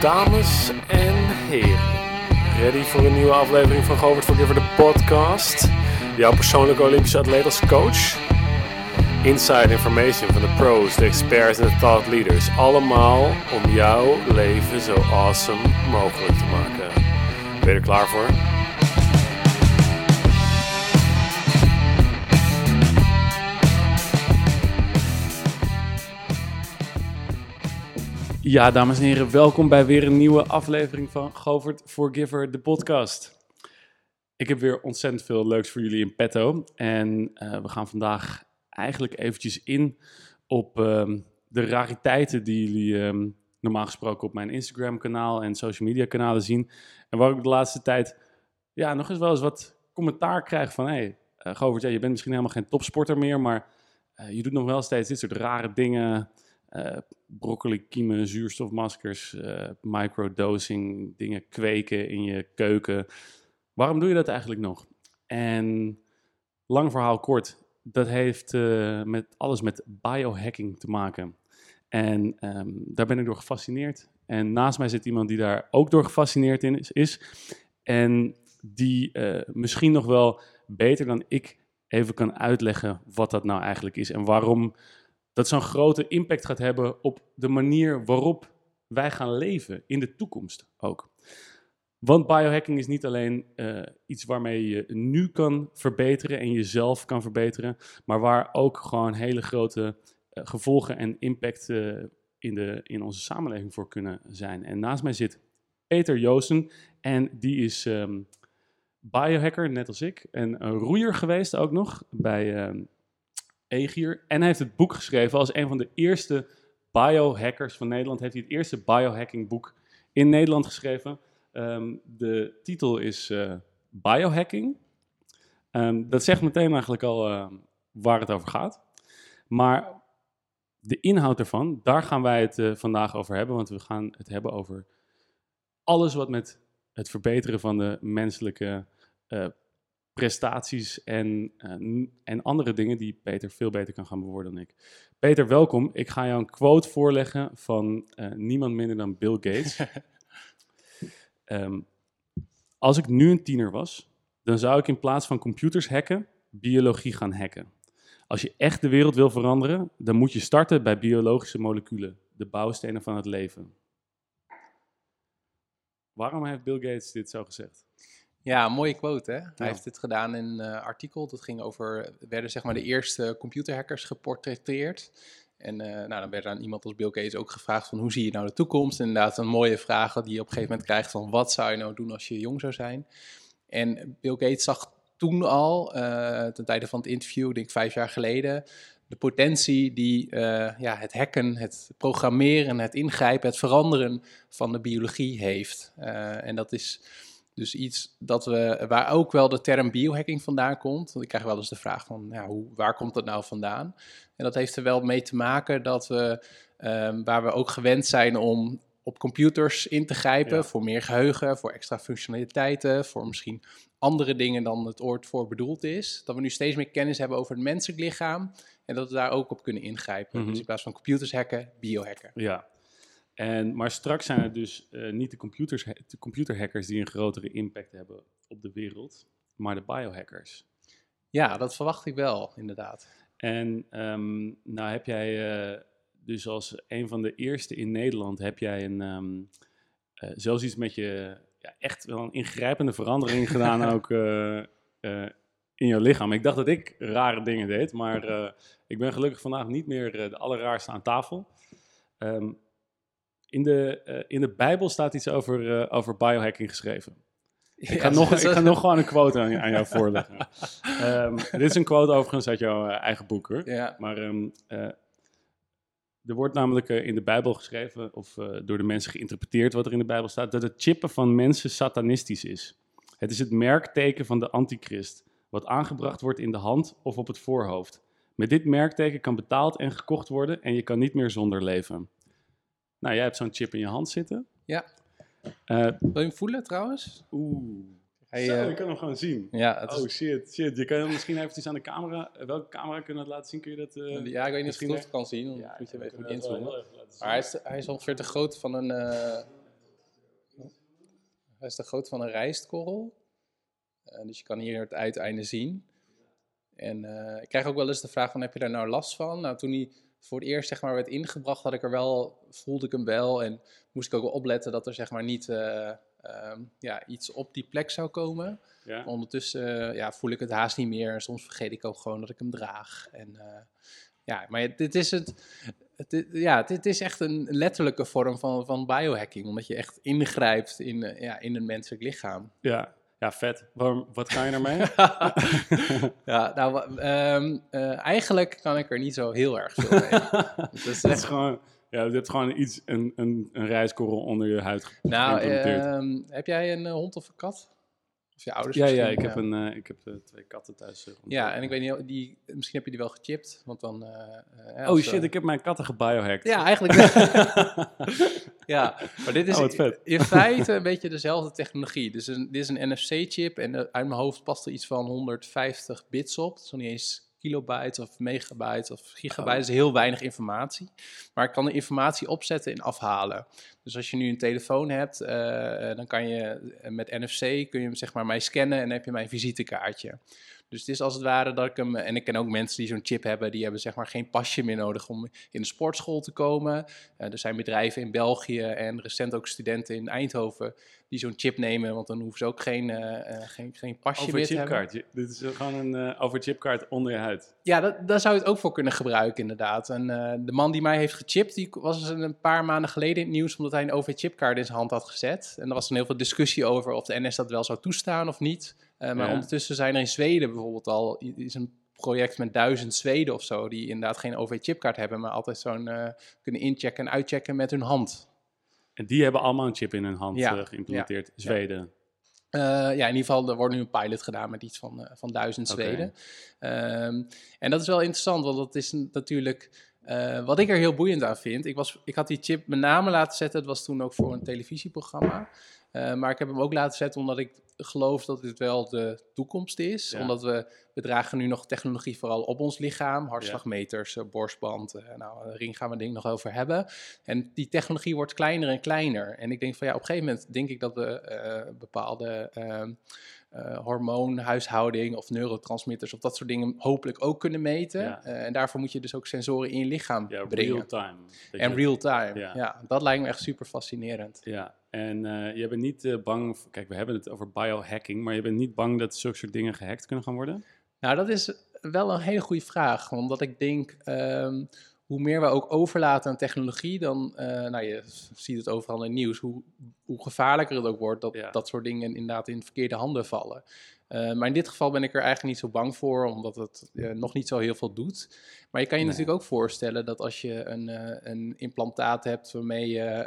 Dames en heren, ready voor een nieuwe aflevering van Govert Forgiver, de podcast? Jouw persoonlijke Olympische atleet als coach? Inside information van de pros, de experts en de thought leaders. Allemaal om jouw leven zo awesome mogelijk te maken. Ben je er klaar voor? Ja, dames en heren, welkom bij weer een nieuwe aflevering van Govert Forgiver, de podcast. Ik heb weer ontzettend veel leuks voor jullie in petto. En uh, we gaan vandaag eigenlijk eventjes in op um, de rariteiten die jullie um, normaal gesproken op mijn Instagram-kanaal en social media-kanalen zien. En waar ik de laatste tijd ja, nog eens wel eens wat commentaar krijg van... Hey, uh, Govert, je bent misschien helemaal geen topsporter meer, maar uh, je doet nog wel steeds dit soort rare dingen... Uh, broccoli, kiemen, zuurstofmaskers, uh, microdosing, dingen kweken in je keuken. Waarom doe je dat eigenlijk nog? En lang verhaal kort, dat heeft uh, met alles met biohacking te maken. En um, daar ben ik door gefascineerd. En naast mij zit iemand die daar ook door gefascineerd in is. is en die misschien nog wel beter dan ik even kan uitleggen wat dat nou eigenlijk is en waarom dat zo'n grote impact gaat hebben op de manier waarop wij gaan leven in de toekomst ook. Want biohacking is niet alleen uh, iets waarmee je nu kan verbeteren en jezelf kan verbeteren, maar waar ook gewoon hele grote uh, gevolgen en impact uh, in, de, in onze samenleving voor kunnen zijn. En naast mij zit Peter Joosten en die is um, biohacker, net als ik, en een roeier geweest ook nog bij um, En hij heeft het boek geschreven als een van de eerste biohackers van Nederland. Heeft hij het eerste biohacking boek in Nederland geschreven. Um, de titel is uh, Biohacking. Um, dat zegt meteen eigenlijk al uh, waar het over gaat. Maar de inhoud ervan, daar gaan wij het uh, vandaag over hebben. Want we gaan het hebben over alles wat met het verbeteren van de menselijke prestaties en, en, en, andere dingen die Peter veel beter kan gaan bewoorden dan ik. Peter, welkom. Ik ga jou een quote voorleggen van uh, niemand minder dan Bill Gates. um, als ik nu een tiener was, dan zou ik in plaats van computers hacken, biologie gaan hacken. Als je echt de wereld wil veranderen, dan moet je starten bij biologische moleculen, de bouwstenen van het leven. Waarom heeft Bill Gates dit zo gezegd? Ja, mooie quote hè. Hij ja. heeft dit gedaan in een uh, artikel. Dat ging over, werden zeg maar de eerste computerhackers geportretteerd. En uh, nou, dan werd aan iemand als Bill Gates ook gevraagd van hoe zie je nou de toekomst? Inderdaad een mooie vraag die je op een gegeven moment krijgt van wat zou je nou doen als je jong zou zijn? En Bill Gates zag toen al, uh, ten tijde van het interview, denk ik vijf jaar geleden, de potentie die uh, ja, het hacken, het programmeren, het ingrijpen, het veranderen van de biologie heeft. En dat is dus iets dat we, waar ook wel de term biohacking vandaan komt. Want ik krijg wel eens de vraag van, ja, hoe, waar komt dat nou vandaan? En dat heeft er wel mee te maken dat we, um, waar we ook gewend zijn om op computers in te grijpen, ja. voor meer geheugen, voor extra functionaliteiten, voor misschien andere dingen dan het oord voor bedoeld is. Dat we nu steeds meer kennis hebben over het menselijk lichaam en dat we daar ook op kunnen ingrijpen. Mm -hmm. Dus in plaats van computers hacken, biohacken. Ja, en, maar straks zijn het dus uh, niet de, computers, de computerhackers die een grotere impact hebben op de wereld, maar de biohackers. Ja, dat verwacht ik wel, inderdaad. En um, nou heb jij uh, dus als een van de eerste in Nederland, heb jij een, um, uh, zelfs iets met je, ja, echt wel een ingrijpende verandering gedaan ook in jouw lichaam. Ik dacht dat ik rare dingen deed, maar ik ben gelukkig vandaag niet meer de allerraarste aan tafel. Um, in de, uh, in de Bijbel staat iets over, uh, over biohacking geschreven. Ja, ik, ga nog, ik ga nog gewoon een quote aan, aan jou voorleggen. um, dit is een quote overigens uit jouw uh, eigen boek hoor. Ja. Maar um, er wordt namelijk in de Bijbel geschreven, of door de mensen geïnterpreteerd wat er in de Bijbel staat, dat het chippen van mensen satanistisch is. Het is het merkteken van de antichrist, wat aangebracht wordt in de hand of op het voorhoofd. Met dit merkteken kan betaald en gekocht worden en je kan niet meer zonder leven. Nou, jij hebt zo'n chip in je hand zitten. Ja. Uh, Wil je hem voelen trouwens? Oeh. Hij, Zo, eh, je kan hem gewoon zien. ja, het is, Oh shit, shit. Je kan hem misschien eventjes aan de camera. eh, Welke camera kunnen we het laten zien? Kun je dat? eh, ja, ik weet niet of je het kan zien, dan Ja, moet je hem even inzoomen. Maar hij is, hij is ongeveer te groot van een. eh, hij is te groot van een rijstkorrel. Eh, dus je kan hier het uiteinde zien. En eh, ik krijg ook wel eens de vraag van, heb je daar nou last van? Nou, toen hij voor het eerst zeg maar, werd ingebracht, had ik er wel, voelde ik hem wel. En moest ik ook wel opletten dat er zeg maar, niet eh, ehm, ja, iets op die plek zou komen. Ja? Ondertussen eh, ja, voel ik het haast niet meer. Soms vergeet ik ook gewoon dat ik hem draag. En, eh, ja, maar dit is het. Het, ja, dit is echt een letterlijke vorm van, van biohacking. Omdat je echt ingrijpt in, ja, in een menselijk lichaam. Ja. Ja, vet. Waarom, wat kan je ermee? ja, nou, ehm, eh, eigenlijk kan ik er niet zo heel erg veel mee. Het is echt- gewoon, ja, je hebt gewoon iets, een, een, een rijstkorrel onder je huid nou, ehm, heb jij een eh, hond of een kat? Of je ouders ja, ja, ik heb, een, eh, ik heb eh, twee katten thuis. eh, Ja, en ik weet niet, die, misschien heb je die wel gechipt, want dan... Oh shit, ik heb mijn katten gebiohacked. Ja, eigenlijk ja, maar dit is Oh, in feite een beetje dezelfde technologie. Dus een, dit is een NFC-chip en uit mijn hoofd past er iets van 150 bits op. Dat is nog niet eens kilobyte of megabyte of gigabyte. Oh. Dat is heel weinig informatie. Maar ik kan de informatie opzetten en afhalen. Dus als je nu een telefoon hebt, eh, dan kan je eh, met NFC kun je hem zeg maar mij scannen en dan heb je mijn visitekaartje. Dus het is als het ware dat ik hem, en ik ken ook mensen die zo'n chip hebben, die hebben zeg maar geen pasje meer nodig om in de sportschool te komen. Eh, er zijn bedrijven in België en recent ook studenten in Eindhoven die zo'n chip nemen, want dan hoeven ze ook geen, eh, eh, geen, geen pasje Over meer te hebben. Je- Dit is gewoon een uh, over chipkaart onder je huid. Ja, dat, daar zou je het ook voor kunnen gebruiken, inderdaad. En de man die mij heeft gechipt, die was een paar maanden geleden in het nieuws omdat hij een OV-chipkaart in zijn hand had gezet. En er was dan heel veel discussie over of de NS dat wel zou toestaan of niet. Eh, maar Ja. ondertussen zijn er in Zweden bijvoorbeeld al is een project met duizend Zweden of zo, die inderdaad geen OV-chipkaart hebben, maar altijd zo'n eh, kunnen inchecken en uitchecken met hun hand. En die hebben allemaal een chip in hun hand Ja, eh, geïmplementeerd. Zweden. Ja, in ieder geval, er wordt nu een pilot gedaan met iets van, van duizend. Zweden. Ehm, en dat is wel interessant, want dat is natuurlijk... wat ik er heel boeiend aan vind, ik, was, ik had die chip met name laten zetten, het was toen ook voor een televisieprogramma. Eh, maar ik heb hem ook laten zetten omdat ik geloof dat dit wel de toekomst is. Ja. Omdat we, we dragen nu nog technologie vooral op ons lichaam. Hartslagmeters, eh, borstband, eh, nou, een ring gaan we denk ik nog over hebben. En die technologie wordt kleiner en kleiner. En ik denk van ja, op een gegeven moment denk ik dat we bepaalde ehm, eh, hormoonhuishouding of neurotransmitters of dat soort dingen hopelijk ook kunnen meten. Ja. En daarvoor moet je dus ook sensoren in je lichaam Ja, brengen. real time. En real time. Ja. Ja. dat lijkt me echt super fascinerend. Ja, en eh, je bent niet eh, bang... voor- Kijk, we hebben het over biohacking, maar je bent niet bang dat zulke soort dingen gehackt kunnen gaan worden? Nou, dat is wel een hele goede vraag. Omdat ik denk, ehm, hoe meer we ook overlaten aan technologie, dan, eh, nou je ziet het overal in het nieuws, hoe, hoe gevaarlijker het ook wordt dat Ja. dat soort dingen inderdaad in verkeerde handen vallen. Eh, maar in dit geval ben ik er eigenlijk niet zo bang voor, omdat het eh, nog niet zo heel veel doet. Maar je kan je Nee. natuurlijk ook voorstellen dat als je een, eh, een implantaat hebt waarmee je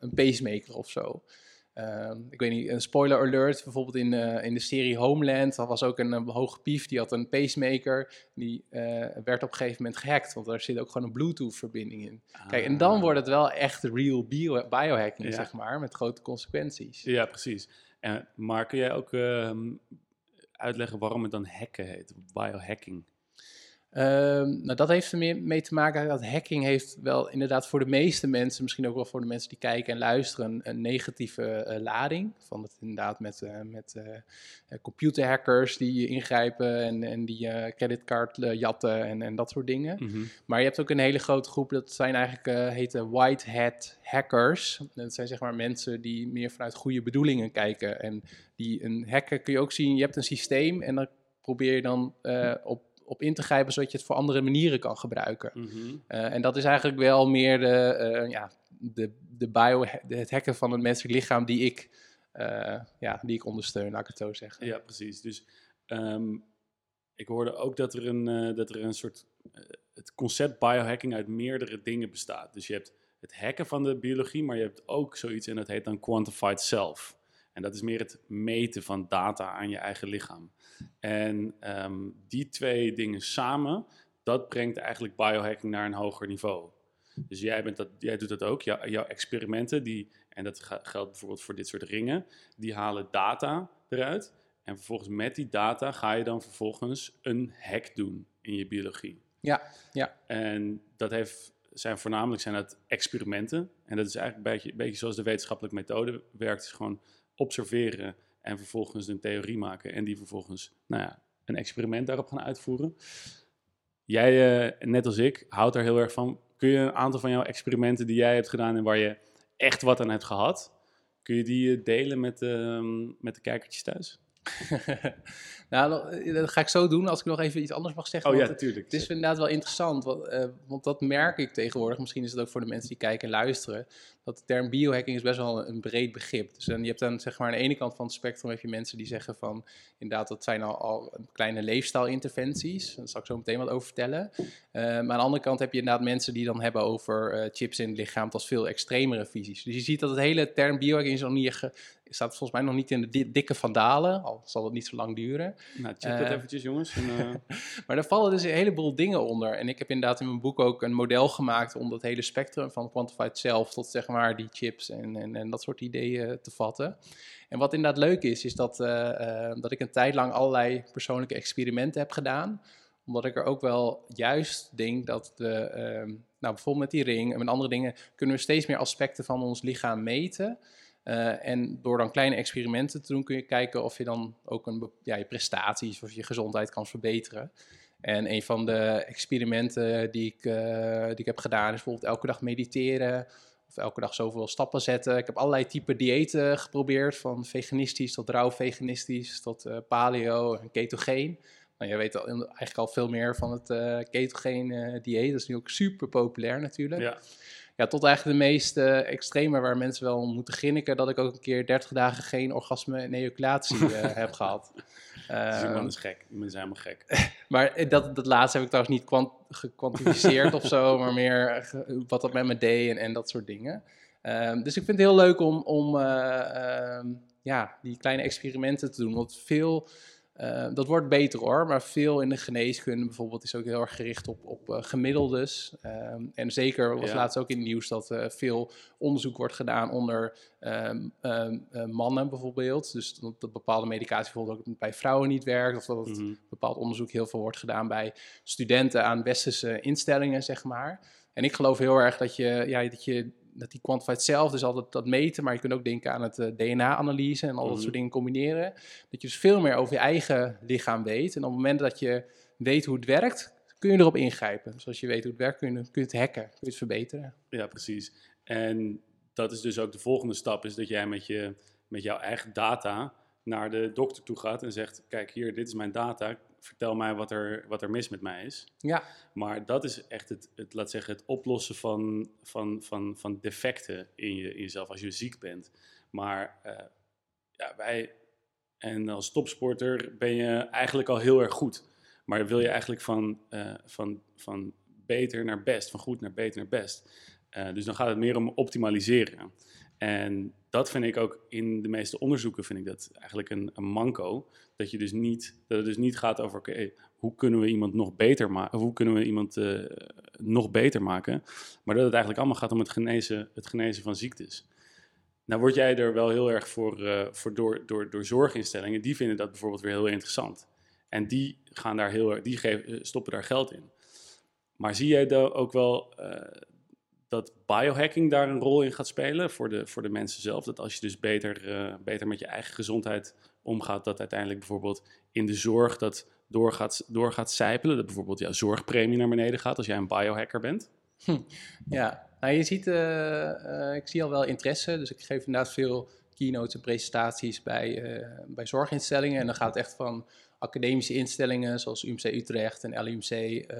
een pacemaker of zo. Ik weet niet, een spoiler alert, bijvoorbeeld in, in de serie Homeland, dat was ook een, eh, hoge pief, die had een pacemaker, die werd op een gegeven moment gehackt, want daar zit ook gewoon een Bluetooth-verbinding in. Kijk, en dan Ah. wordt het wel echt real bio biohacking, Ja. zeg maar, met grote consequenties. Ja, precies. En, maar kun jij ook ehm, uitleggen waarom het dan hacken heet? Biohacking. Ehm, nou, dat heeft er meer mee te maken dat hacking heeft wel inderdaad voor de meeste mensen, misschien ook wel voor de mensen die kijken en luisteren, een negatieve eh, lading. Van het inderdaad met, eh, met eh, computerhackers die ingrijpen en, en die creditcard jatten en, en dat soort dingen. Mhm. Maar je hebt ook een hele grote groep, dat zijn eigenlijk, heten white hat hackers. Dat zijn zeg maar mensen die meer vanuit goede bedoelingen kijken. En die een hacken kun je ook zien, je hebt een systeem en dan probeer je dan op, op in te grijpen zodat je het voor andere manieren kan gebruiken. Mhm. Eh, en dat is eigenlijk wel meer de, eh, ja, de, de bio, het hacken van het menselijk lichaam die ik, eh, ja, die ik ondersteun, laat ik het zo zeggen. Ja, precies. Dus ehm, ik hoorde ook dat er een, dat er een soort... het concept biohacking uit meerdere dingen bestaat. Dus je hebt het hacken van de biologie, maar je hebt ook zoiets en dat heet dan quantified self. En dat is meer het meten van data aan je eigen lichaam. En ehm, die twee dingen samen, dat brengt eigenlijk biohacking naar een hoger niveau. Dus jij, bent dat, jij doet dat ook. Jou- jouw experimenten, die, en dat geldt bijvoorbeeld voor dit soort ringen, die halen data eruit. En vervolgens met die data ga je dan vervolgens een hack doen in je biologie. Ja, ja. En dat heeft, zijn voornamelijk zijn dat experimenten. En dat is eigenlijk een beetje, een beetje zoals de wetenschappelijke methode werkt. is gewoon observeren en vervolgens een theorie maken. En die vervolgens, nou ja, een experiment daarop gaan uitvoeren. Jij, eh, net als ik, houdt er heel erg van. Kun je een aantal van jouw experimenten die jij hebt gedaan en waar je echt wat aan hebt gehad, kun je die eh, delen met, ehm, met de kijkertjes thuis? nou, eh, dat ga ik zo doen als ik nog even iets anders mag zeggen. Oh ja, natuurlijk. Het is inderdaad wel interessant, want, eh, want dat merk ik tegenwoordig. Misschien is het ook voor de mensen die kijken en luisteren. Dat de term biohacking is best wel een breed begrip. Dus dan, je hebt dan zeg maar aan de ene kant van het spectrum heb je mensen die zeggen van... inderdaad, dat zijn al, al kleine leefstijlinterventies. Daar zal ik zo meteen wat over vertellen. Uh, maar aan de andere kant heb je inderdaad mensen die dan hebben over chips in het lichaam... als veel extremere visies. Dus je ziet dat het hele term biohacking is nog niet staat volgens mij nog niet in de dikke vandalen, al zal het niet zo lang duren. Nou, check dat uh, eventjes jongens. En, uh... maar daar vallen dus een heleboel dingen onder. En ik heb inderdaad in mijn boek ook een model gemaakt om dat hele spectrum van quantified self tot zeg maar die chips en, en, en dat soort ideeën te vatten. En wat inderdaad leuk is, is dat, uh, dat ik een tijd lang allerlei persoonlijke experimenten heb gedaan omdat ik er ook wel juist denk dat we, uh, nou bijvoorbeeld met die ring en met andere dingen, kunnen we steeds meer aspecten van ons lichaam meten. Uh, en door dan kleine experimenten te doen, kun je kijken of je dan ook een, ja, je prestaties of je gezondheid kan verbeteren. En een van de experimenten die ik, uh, die ik heb gedaan is bijvoorbeeld elke dag mediteren of elke dag zoveel stappen zetten. Ik heb allerlei type diëten geprobeerd, van veganistisch tot rauw veganistisch tot uh, paleo en ketogeen. Nou, jij weet al, eigenlijk al veel meer van het ketogeen dieet. Dat is nu ook super populair natuurlijk. Ja ja, tot eigenlijk de meest uh, extreme waar mensen wel moeten grinniken, dat ik ook een keer 30 dagen geen orgasme en ejaculatie uh, heb gehad. Dus is gek, iemand is helemaal gek. maar dat, dat laatste heb ik trouwens niet kwant gekwantificeerd of zo, maar meer wat dat met me deed en, en dat soort dingen. Ehm, dus ik vind het heel leuk om, om ehm, ja, die kleine experimenten te doen, want veel uh, dat wordt beter hoor, maar veel in de geneeskunde bijvoorbeeld is ook heel erg gericht op, op uh, gemiddeldes. Uh, en zeker was ja. laatst ook in het nieuws dat uh, veel onderzoek wordt gedaan onder ehm, ehm, mannen bijvoorbeeld. Dus dat, dat, bepaalde medicatie bijvoorbeeld ook bij vrouwen niet werkt. Of dat mm -hmm. bepaald onderzoek heel veel wordt gedaan bij studenten aan westerse instellingen, zeg maar. En ik geloof heel erg dat je, ja, dat je dat die quantified zelf dus altijd dat meten, maar je kunt ook denken aan het uh, DNA-analyse en al dat Mhm. soort dingen combineren. Dat je dus veel meer over je eigen lichaam weet. En op het moment dat je weet hoe het werkt, kun je erop ingrijpen. Dus als je weet hoe het werkt, kun je, kun je het hacken, kun je het verbeteren. Ja, precies. En dat is dus ook de volgende stap, is dat jij met, je, met jouw eigen data naar de dokter toe gaat en zegt, kijk hier, dit is mijn data, vertel mij wat er, wat er mis met mij is. Ja, Maar dat is echt het, het laat zeggen, het oplossen van, van, van, van defecten in, je, in jezelf als je ziek bent. Maar eh, ja, wij, en als topsporter ben je eigenlijk al heel erg goed. Maar wil je eigenlijk van, eh, van, van beter naar best, van goed naar beter naar best. Eh, dus dan gaat het meer om optimaliseren. En dat vind ik ook in de meeste onderzoeken vind ik dat eigenlijk een, een manco. Dat, je dus niet, dat het dus niet gaat over hoe kunnen we iemand nog beter maken, hoe kunnen we iemand eh, nog beter maken. Maar dat het eigenlijk allemaal gaat om het genezen, het genezen van ziektes. Nou word jij er wel heel erg voor, eh, voor door, door, door zorginstellingen. Die vinden dat bijvoorbeeld weer heel interessant. En die, gaan daar heel, die geven, stoppen daar geld in. Maar zie jij dan ook wel eh, dat biohacking daar een rol in gaat spelen voor de, voor de mensen zelf? Dat als je dus beter, eh, beter met je eigen gezondheid omgaat, dat uiteindelijk bijvoorbeeld in de zorg dat door gaat, door gaat sijpelen. Dat bijvoorbeeld jouw zorgpremie naar beneden gaat als jij een biohacker bent. ja. Nou, je ziet, eh, eh, ik zie al wel interesse. Dus ik geef inderdaad veel keynotes en presentaties bij, bij zorginstellingen. En dan gaat het echt van academische instellingen zoals UMC Utrecht en LUMC, eh,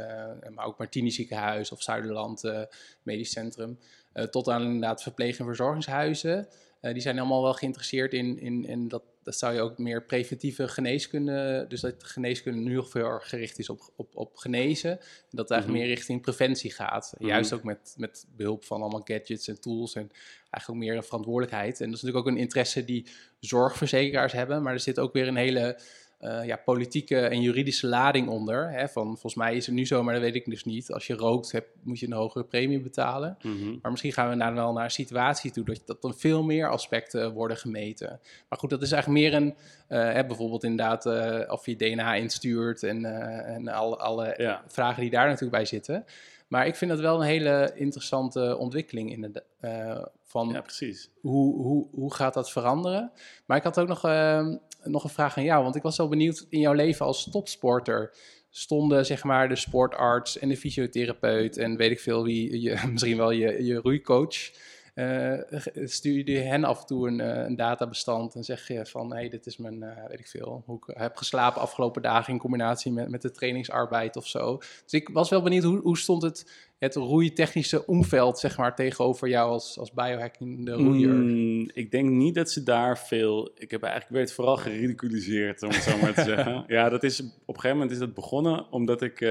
maar ook Martini Ziekenhuis of Zuiderland eh, Medisch Centrum, eh, tot aan inderdaad verpleeg- en verzorgingshuizen. Die zijn allemaal wel geïnteresseerd in, in, in dat, dat zou je ook meer preventieve geneeskunde, dus dat de geneeskunde nu veel gericht is op, op, op genezen. En dat het eigenlijk Mhm. meer richting preventie gaat. Mhm. Juist ook met, met behulp van allemaal gadgets en tools en eigenlijk ook meer een verantwoordelijkheid. En dat is natuurlijk ook een interesse die zorgverzekeraars hebben, maar er zit ook weer een hele eh, ja, politieke en juridische lading onder. Hè, van volgens mij is het nu zo, maar dat weet ik dus niet. Als je rookt, heb, moet je een hogere premie betalen. Mhm. Maar misschien gaan we daar wel naar een situatie toe dat, dat dan veel meer aspecten worden gemeten. Maar goed, dat is eigenlijk meer een, eh, hè, bijvoorbeeld inderdaad eh, of je DNA instuurt en, en alle, alle Ja. vragen die daar natuurlijk bij zitten. Maar ik vind dat wel een hele interessante ontwikkeling in de, eh, van ja, precies. hoe, hoe, hoe gaat dat veranderen? Maar ik had ook nog, ehm, nog een vraag aan jou, want ik was wel benieuwd in jouw leven als topsporter. Stonden zeg maar de sportarts en de fysiotherapeut en weet ik veel wie, je, misschien wel je, je roeicoach. Eh, stuur je hen af en toe een, eh, een databestand en zeg je van hé, hey, dit is mijn, eh, weet ik veel, hoe ik heb geslapen afgelopen dagen in combinatie met, met de trainingsarbeid of zo. Dus ik was wel benieuwd, hoe, hoe stond het, het roeitechnische omveld zeg maar tegenover jou als, als biohacking roeier? Mm, ik denk niet dat ze daar veel. Ik heb eigenlijk werd vooral geridiculiseerd, om het zo maar te zeggen. Ja, dat is op een gegeven moment is dat begonnen omdat ik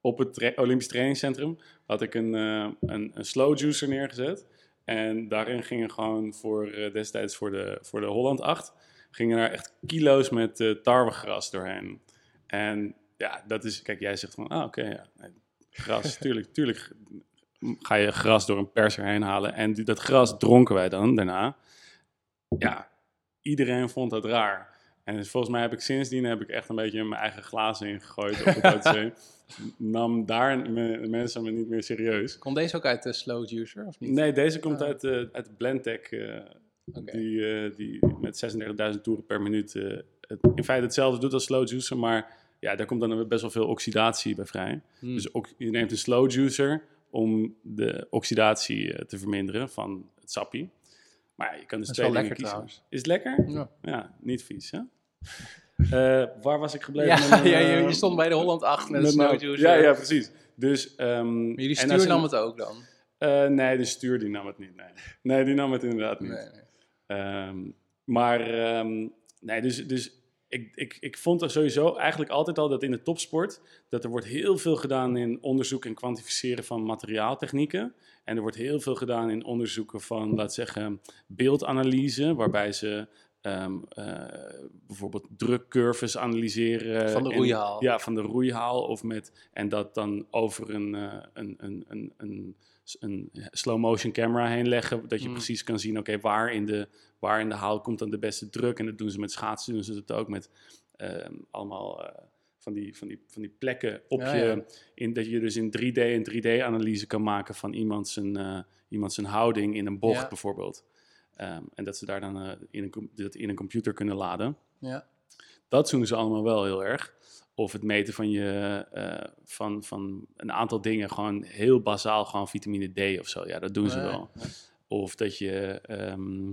op het tra- Olympisch trainingscentrum had ik een, een, een slow juicer neergezet. En daarin gingen gewoon voor eh, destijds voor de, voor de Holland 8 gingen er echt kilo's met eh, tarwegras doorheen. En ja, dat is, kijk, jij zegt van, ah oké, ja, nee, gras, tuurlijk, tuurlijk ga je gras door een perser heen halen. En dat gras dronken wij dan daarna. Ja, iedereen vond dat raar. En dus volgens mij heb ik sindsdien heb ik echt een beetje mijn eigen glazen ingegooid op het OTC. Nam daar me- mensen me niet meer serieus. Komt deze ook uit de slow juicer of niet? Nee, deze komt Ah. uit, eh uit Blendtec, eh, die, eh, die met 36.000 toeren per minuut eh, het, in feite hetzelfde doet als slow juicer, maar ja, daar komt dan best wel veel oxidatie bij vrij. Hmm. Dus ook, je neemt een slow juicer om de oxidatie eh, te verminderen van het sappie. Maar je kan dus twee dingen kiezen. trouwens. Is het lekker? Ja. Ja, niet vies, hè? Eh, waar was ik gebleven? Ja, met mijn, ja, je, eh, je stond bij de Holland 8 met met. Ja, ja, precies. Dus, ehm, Maar jullie en stuur nam het ook dan? eh, nee, de stuur die nam het niet. Nee, nee die nam het inderdaad niet. Nee, nee. Ehm, maar ehm, nee, dus, dus ik, ik, ik vond er sowieso eigenlijk altijd al dat in de topsport, dat er wordt heel veel gedaan in onderzoek en kwantificeren van materiaaltechnieken. En er wordt heel veel gedaan in onderzoeken van, laat zeggen, beeldanalyse, waarbij ze ehm, eh, bijvoorbeeld drukcurves analyseren. Van de en- roeihaal. ja, van de roeihaal. Of met, en dat dan over een, eh, een, een, een, een, een slow motion camera heen leggen. Dat je Mm. precies kan zien, oké, waar, in de waar in de haal komt dan de beste druk. En dat doen ze met schaatsen, doen ze het ook met ehm, allemaal eh, van, die, van, die, van die plekken op Ja, je. ja. In, dat je dus in 3D een 3D-analyse kan maken van iemand zijn, iemand zijn houding in een bocht Ja. bijvoorbeeld. Ehm, en dat ze daar dan eh, in, een, dat in een computer kunnen laden. Ja. Dat doen ze allemaal wel heel erg. Of het meten van, je, eh, van, van een aantal dingen, gewoon heel basaal, gewoon vitamine D of zo. Ja, dat doen ze Nee, wel. nee. Of dat je, ehm,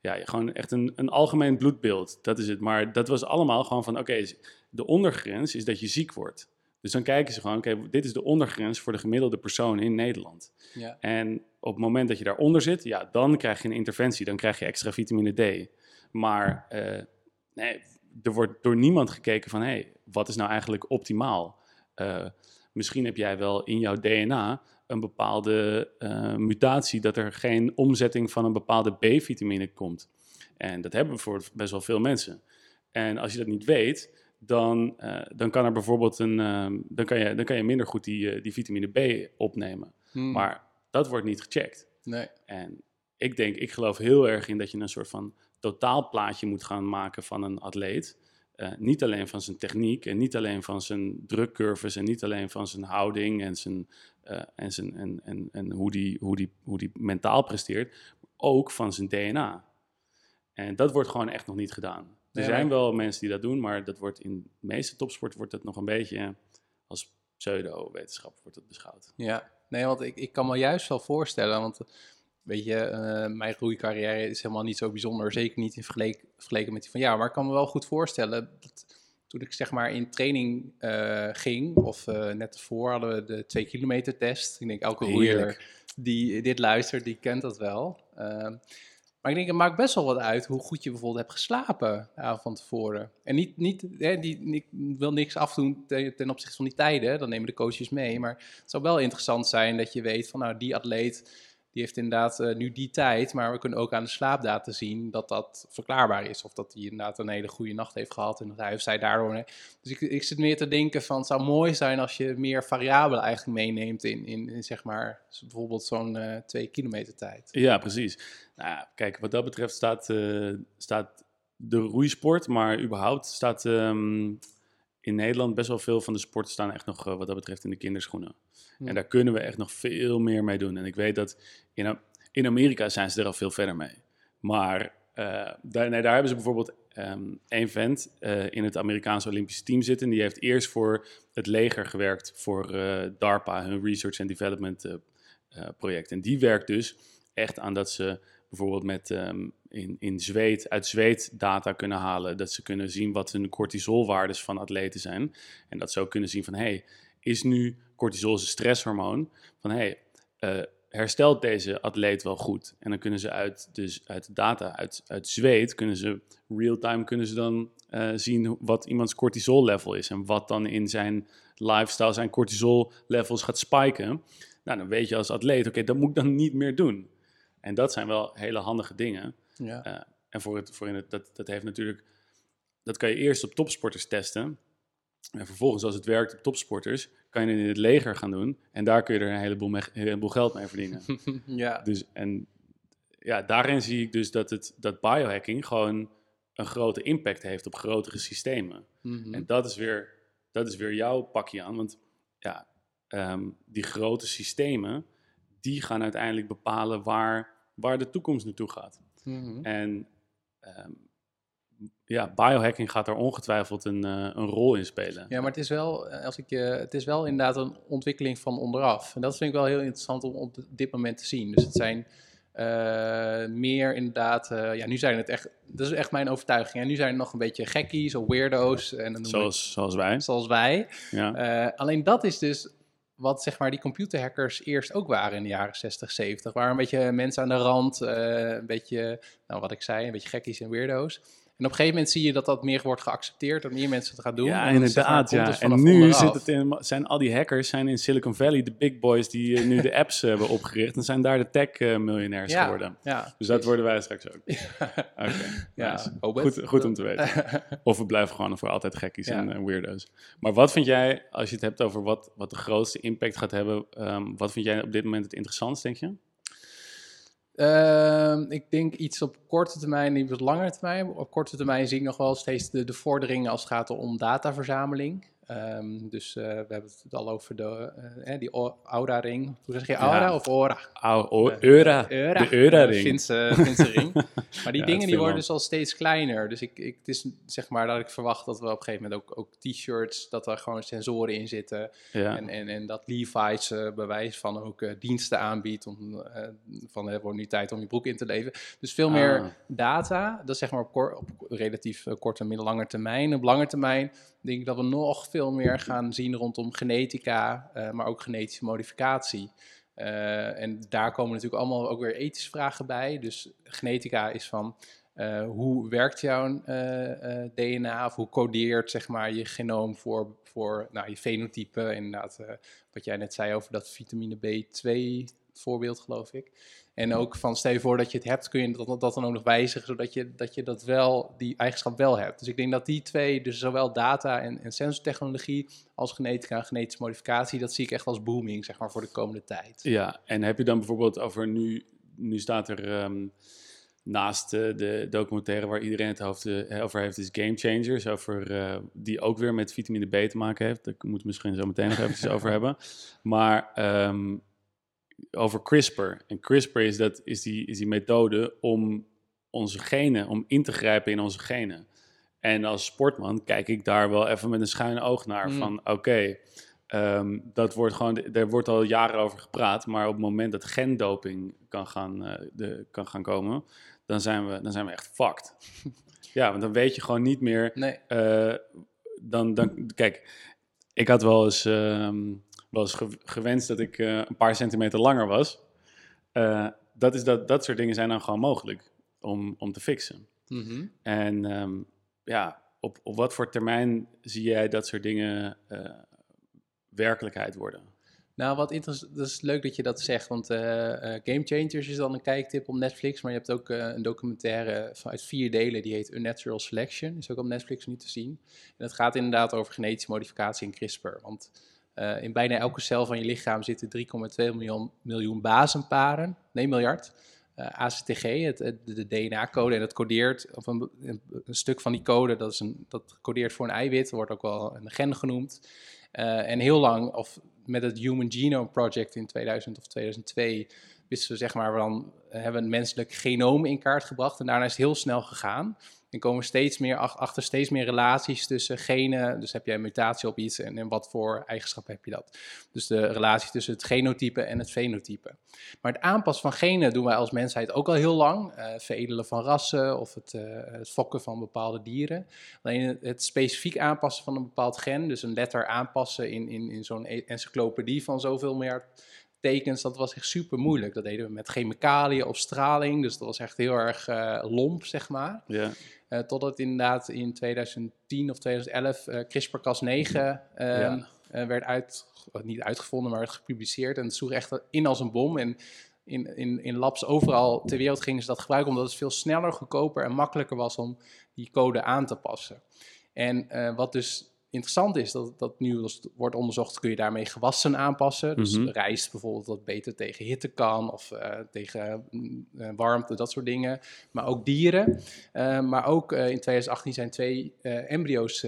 ja, gewoon echt een, een algemeen bloedbeeld, dat is het. Maar dat was allemaal gewoon van, oké, de ondergrens is dat je ziek wordt. Dus dan kijken ze gewoon, oké, dit is de ondergrens voor de gemiddelde persoon in Nederland. Ja. En op het moment dat je daaronder zit, ja, dan krijg je een interventie. Dan krijg je extra vitamine D. Maar eh, nee, er wordt door niemand gekeken van... hé, hey, wat is nou eigenlijk optimaal? Eh, misschien heb jij wel in jouw DNA een bepaalde eh, mutatie... dat er geen omzetting van een bepaalde B-vitamine komt. En dat hebben we voor best wel veel mensen. En als je dat niet weet... Dan, eh, dan kan er bijvoorbeeld een. ehm, dan, kan je, dan kan je minder goed die, eh, die vitamine B opnemen. Hmm. Maar dat wordt niet gecheckt. Nee. En ik denk, ik geloof heel erg in dat je een soort van totaalplaatje moet gaan maken van een atleet. Eh, niet alleen van zijn techniek en niet alleen van zijn drukcurves en niet alleen van zijn houding en, zijn, en, zijn, en, en, en hoe, die, hoe, die, hoe die mentaal presteert, maar ook van zijn DNA. En dat wordt gewoon echt nog niet gedaan. Er zijn wel mensen die dat doen, maar dat wordt in de meeste topsport wordt dat nog een beetje als pseudo-wetenschap wordt het beschouwd. Ja, nee, want ik, ik kan me juist wel voorstellen, want weet je, eh, mijn groeicarrière is helemaal niet zo bijzonder, zeker niet in vergelijk- vergeleken met die van jou, maar ik kan me wel goed voorstellen dat toen ik zeg maar in training eh, ging, of eh, net ervoor hadden we de twee kilometer test. Ik denk elke roeier die dit luistert, die kent dat wel. Maar ik denk, het maakt best wel wat uit hoe goed je bijvoorbeeld hebt geslapen de avond van tevoren. En niet, niet hè, die, ik wil niks afdoen ten, ten opzichte van die tijden, dan nemen de coaches mee. Maar het zou wel interessant zijn dat je weet van, nou, die atleet die heeft inderdaad eh, nu die tijd, maar we kunnen ook aan de slaapdata zien dat dat verklaarbaar is. Of dat hij inderdaad een hele goede nacht heeft gehad en dat hij of zij daardoor... Dus ik, ik zit meer te denken van, het zou mooi zijn als je meer variabelen eigenlijk meeneemt in, in, in zeg maar, bijvoorbeeld zo'n uh, twee kilometer tijd. Ja, precies. Nou, kijk, wat dat betreft staat, uh, staat de roeisport, maar überhaupt staat um, in Nederland best wel veel van de sporten staan echt nog wat dat betreft in de kinderschoenen. En daar kunnen we echt nog veel meer mee doen. En ik weet dat in, in Amerika zijn ze er al veel verder mee. Maar uh, daar, nee, daar hebben ze bijvoorbeeld um, een vent uh, in het Amerikaanse Olympische team zitten. Die heeft eerst voor het leger gewerkt voor DARPA, hun Research and Development project. En die werkt dus echt aan dat ze bijvoorbeeld met um, in, in zweet, uit zweet data kunnen halen. Dat ze kunnen zien wat hun cortisolwaardes van atleten zijn. En dat ze ook kunnen zien van hé, hey, is nu cortisol is een stresshormoon. Van hey, uh, herstelt deze atleet wel goed? En dan kunnen ze uit, dus uit data, uit, uit zweet, kunnen ze real-time kunnen ze dan uh, zien wat iemands cortisol level is. En wat dan in zijn lifestyle zijn cortisol levels gaat spiken. Nou, dan weet je als atleet, oké, dat moet ik dan niet meer doen. En dat zijn wel hele handige dingen. Ja. Uh, en voor het, voor in het, dat, dat heeft natuurlijk, dat kan je eerst op topsporters testen. En vervolgens, als het werkt op topsporters, kan je het in het leger gaan doen. En daar kun je er een heleboel, een heleboel geld mee verdienen. ja. Dus, en ja, daarin zie ik dus dat, het, dat biohacking gewoon een grote impact heeft op grotere systemen. Mhm. En dat is, weer, dat is weer jouw pakje aan. Want ja, ehm, die grote systemen, die gaan uiteindelijk bepalen waar, waar de toekomst naartoe gaat. Mhm. En um, ja, biohacking gaat daar ongetwijfeld een, uh, een rol in spelen. Ja, maar het is wel, eh, als ik, uh, het is wel inderdaad een ontwikkeling van onderaf. En dat vind ik wel heel interessant om op dit moment te zien. Dus het zijn uh, meer inderdaad, ja, nu zijn het echt, dat is echt mijn overtuiging. En nu zijn het nog een beetje gekkies of weirdo's. En dan zoals, ik, zoals wij. Zoals wij. Ja. alleen dat is dus wat zeg maar die computerhackers eerst ook waren in de jaren 60, 70. Waren een beetje mensen aan de rand, een beetje, nou wat ik zei, een beetje gekkies en weirdo's. En op een gegeven moment zie je dat dat meer wordt geaccepteerd, dat meer mensen het gaan doen. Ja, en inderdaad. ja. En nu zit het in, zijn al die hackers zijn in Silicon Valley de big boys die uh, nu de apps hebben opgericht. En zijn daar de tech-miljonairs ja, geworden. Ja, dus dat worden wij straks ook. Oké, ja, nice. goed, goed om te weten. of we blijven gewoon voor altijd gekkies en weirdo's. Maar wat vind jij, als je het hebt over wat, wat de grootste impact gaat hebben, um, wat vind jij op dit moment het interessantst, denk je? Uh, ik denk iets op korte termijn en iets op lange termijn. Op korte termijn zie ik nog wel steeds de, de vorderingen als het gaat om dataverzameling. Um, dus uh, we hebben het al over de, uh, die Aura-ring. Hoe zeg je Aura ja. of Ora? Au, o, Eura. Eura. De Eura-ring. Finse, Finse ring. Maar die Ja, dingen die worden dus al steeds kleiner. Dus ik, ik, het is zeg maar dat ik verwacht dat we op een gegeven moment ook, ook t-shirts, dat er gewoon sensoren in zitten. Ja. En, en, en dat Levi's uh, bewijs van ook diensten aanbiedt. Om, van het wordt nu tijd om je broek in te leven. Dus veel meer Ah. data. Dat is zeg maar op, op relatief korte middellange termijn. Op lange termijn denk ik dat we nog veel meer gaan zien rondom genetica. uh, maar ook genetische modificatie. Uh, en daar komen natuurlijk allemaal ook weer ethische vragen bij. Dus genetica is van uh, hoe werkt jouw DNA of hoe codeert zeg maar, je genoom voor, voor nou, je fenotype. Inderdaad, wat jij net zei over dat vitamine B2 voorbeeld, geloof ik. En ook van stel je voor dat je het hebt, kun je dat, dat dan ook nog wijzigen, zodat je dat, je dat wel, die eigenschap wel hebt. Dus ik denk dat die twee, dus zowel data en, en sensortechnologie als genetica en genetische modificatie, dat zie ik echt als booming, zeg maar, voor de komende tijd. Ja, en heb je dan bijvoorbeeld over nu, nu staat er um, naast uh, de documentaire waar iedereen het hoofd, uh, over heeft, is Game Changers, over, uh, die ook weer met vitamine B te maken heeft. Daar moeten we misschien zo meteen nog eventjes over hebben. Maar um, over CRISPR. En CRISPR is, dat, is, die, is die methode om onze genen, om in te grijpen in onze genen. En als sportman kijk ik daar wel even met een schuine oog naar. Mm. Van oké, okay, um, dat wordt gewoon, er wordt al jaren over gepraat. Maar op het moment dat gendoping kan gaan, uh, de, kan gaan komen, dan zijn, we, dan zijn we echt fucked. ja, want dan weet je gewoon niet meer. Nee. Uh, dan, dan, kijk, ik had wel eens. Um, ge gewenst dat ik uh, een paar centimeter langer was. Uh, dat, is dat, dat soort dingen zijn dan gewoon mogelijk om, om te fixen. Mm -hmm. En um, ja, op, op wat voor termijn zie jij dat soort dingen uh, werkelijkheid worden? Nou, wat interessant, dat is leuk dat je dat zegt, want eh, eh, Game Changers is dan een kijktip op Netflix, maar je hebt ook eh, een documentaire uit vier delen, die heet Unnatural Selection, is ook op Netflix nu te zien. En het gaat inderdaad over genetische modificatie en CRISPR, want in bijna elke cel van je lichaam zitten 3,2 miljoen, miljoen basenparen, nee miljard, ACTG, het, de DNA-code, en dat codeert, of een, stuk van die code, dat, is een, dat codeert voor een eiwit, wordt ook wel een gen genoemd. en heel lang, of met het Human Genome Project in 2000 of 2002 wisten we zeg maar, dan hebben we een menselijk genoom in kaart gebracht en daarna is het heel snel gegaan. En komen steeds meer achter steeds meer relaties tussen genen. Dus heb jij een mutatie op iets en, en wat voor eigenschappen heb je dat? Dus de relatie tussen het genotype en het fenotype. Maar het aanpassen van genen doen wij als mensheid ook al heel lang. Uh, veredelen van rassen of het, uh, het, fokken van bepaalde dieren. Alleen het, het, specifiek aanpassen van een bepaald gen, dus een letter aanpassen in, in, in zo'n e-, encyclopedie van zoveel miljard tekens, dat was echt super moeilijk. Dat deden we met chemicaliën of straling, dus dat was echt heel erg uh, lomp, zeg maar. Ja. Uh, totdat inderdaad in 2010 of 2011 uh, CRISPR-Cas9 uh, werd uit, niet uitgevonden, maar werd gepubliceerd. En het sloeg echt in als een bom. En in, in, in labs overal ter wereld gingen ze dat gebruiken, omdat het veel sneller, goedkoper en makkelijker was om die code aan te passen. En wat dus interessant is dat, dat nu wordt onderzocht, kun je daarmee gewassen aanpassen. Dus mm rijst bijvoorbeeld wat beter tegen hitte kan of uh, tegen uh, warmte, dat soort dingen. Maar ook dieren. Uh, maar ook in 2018 zijn twee embryo's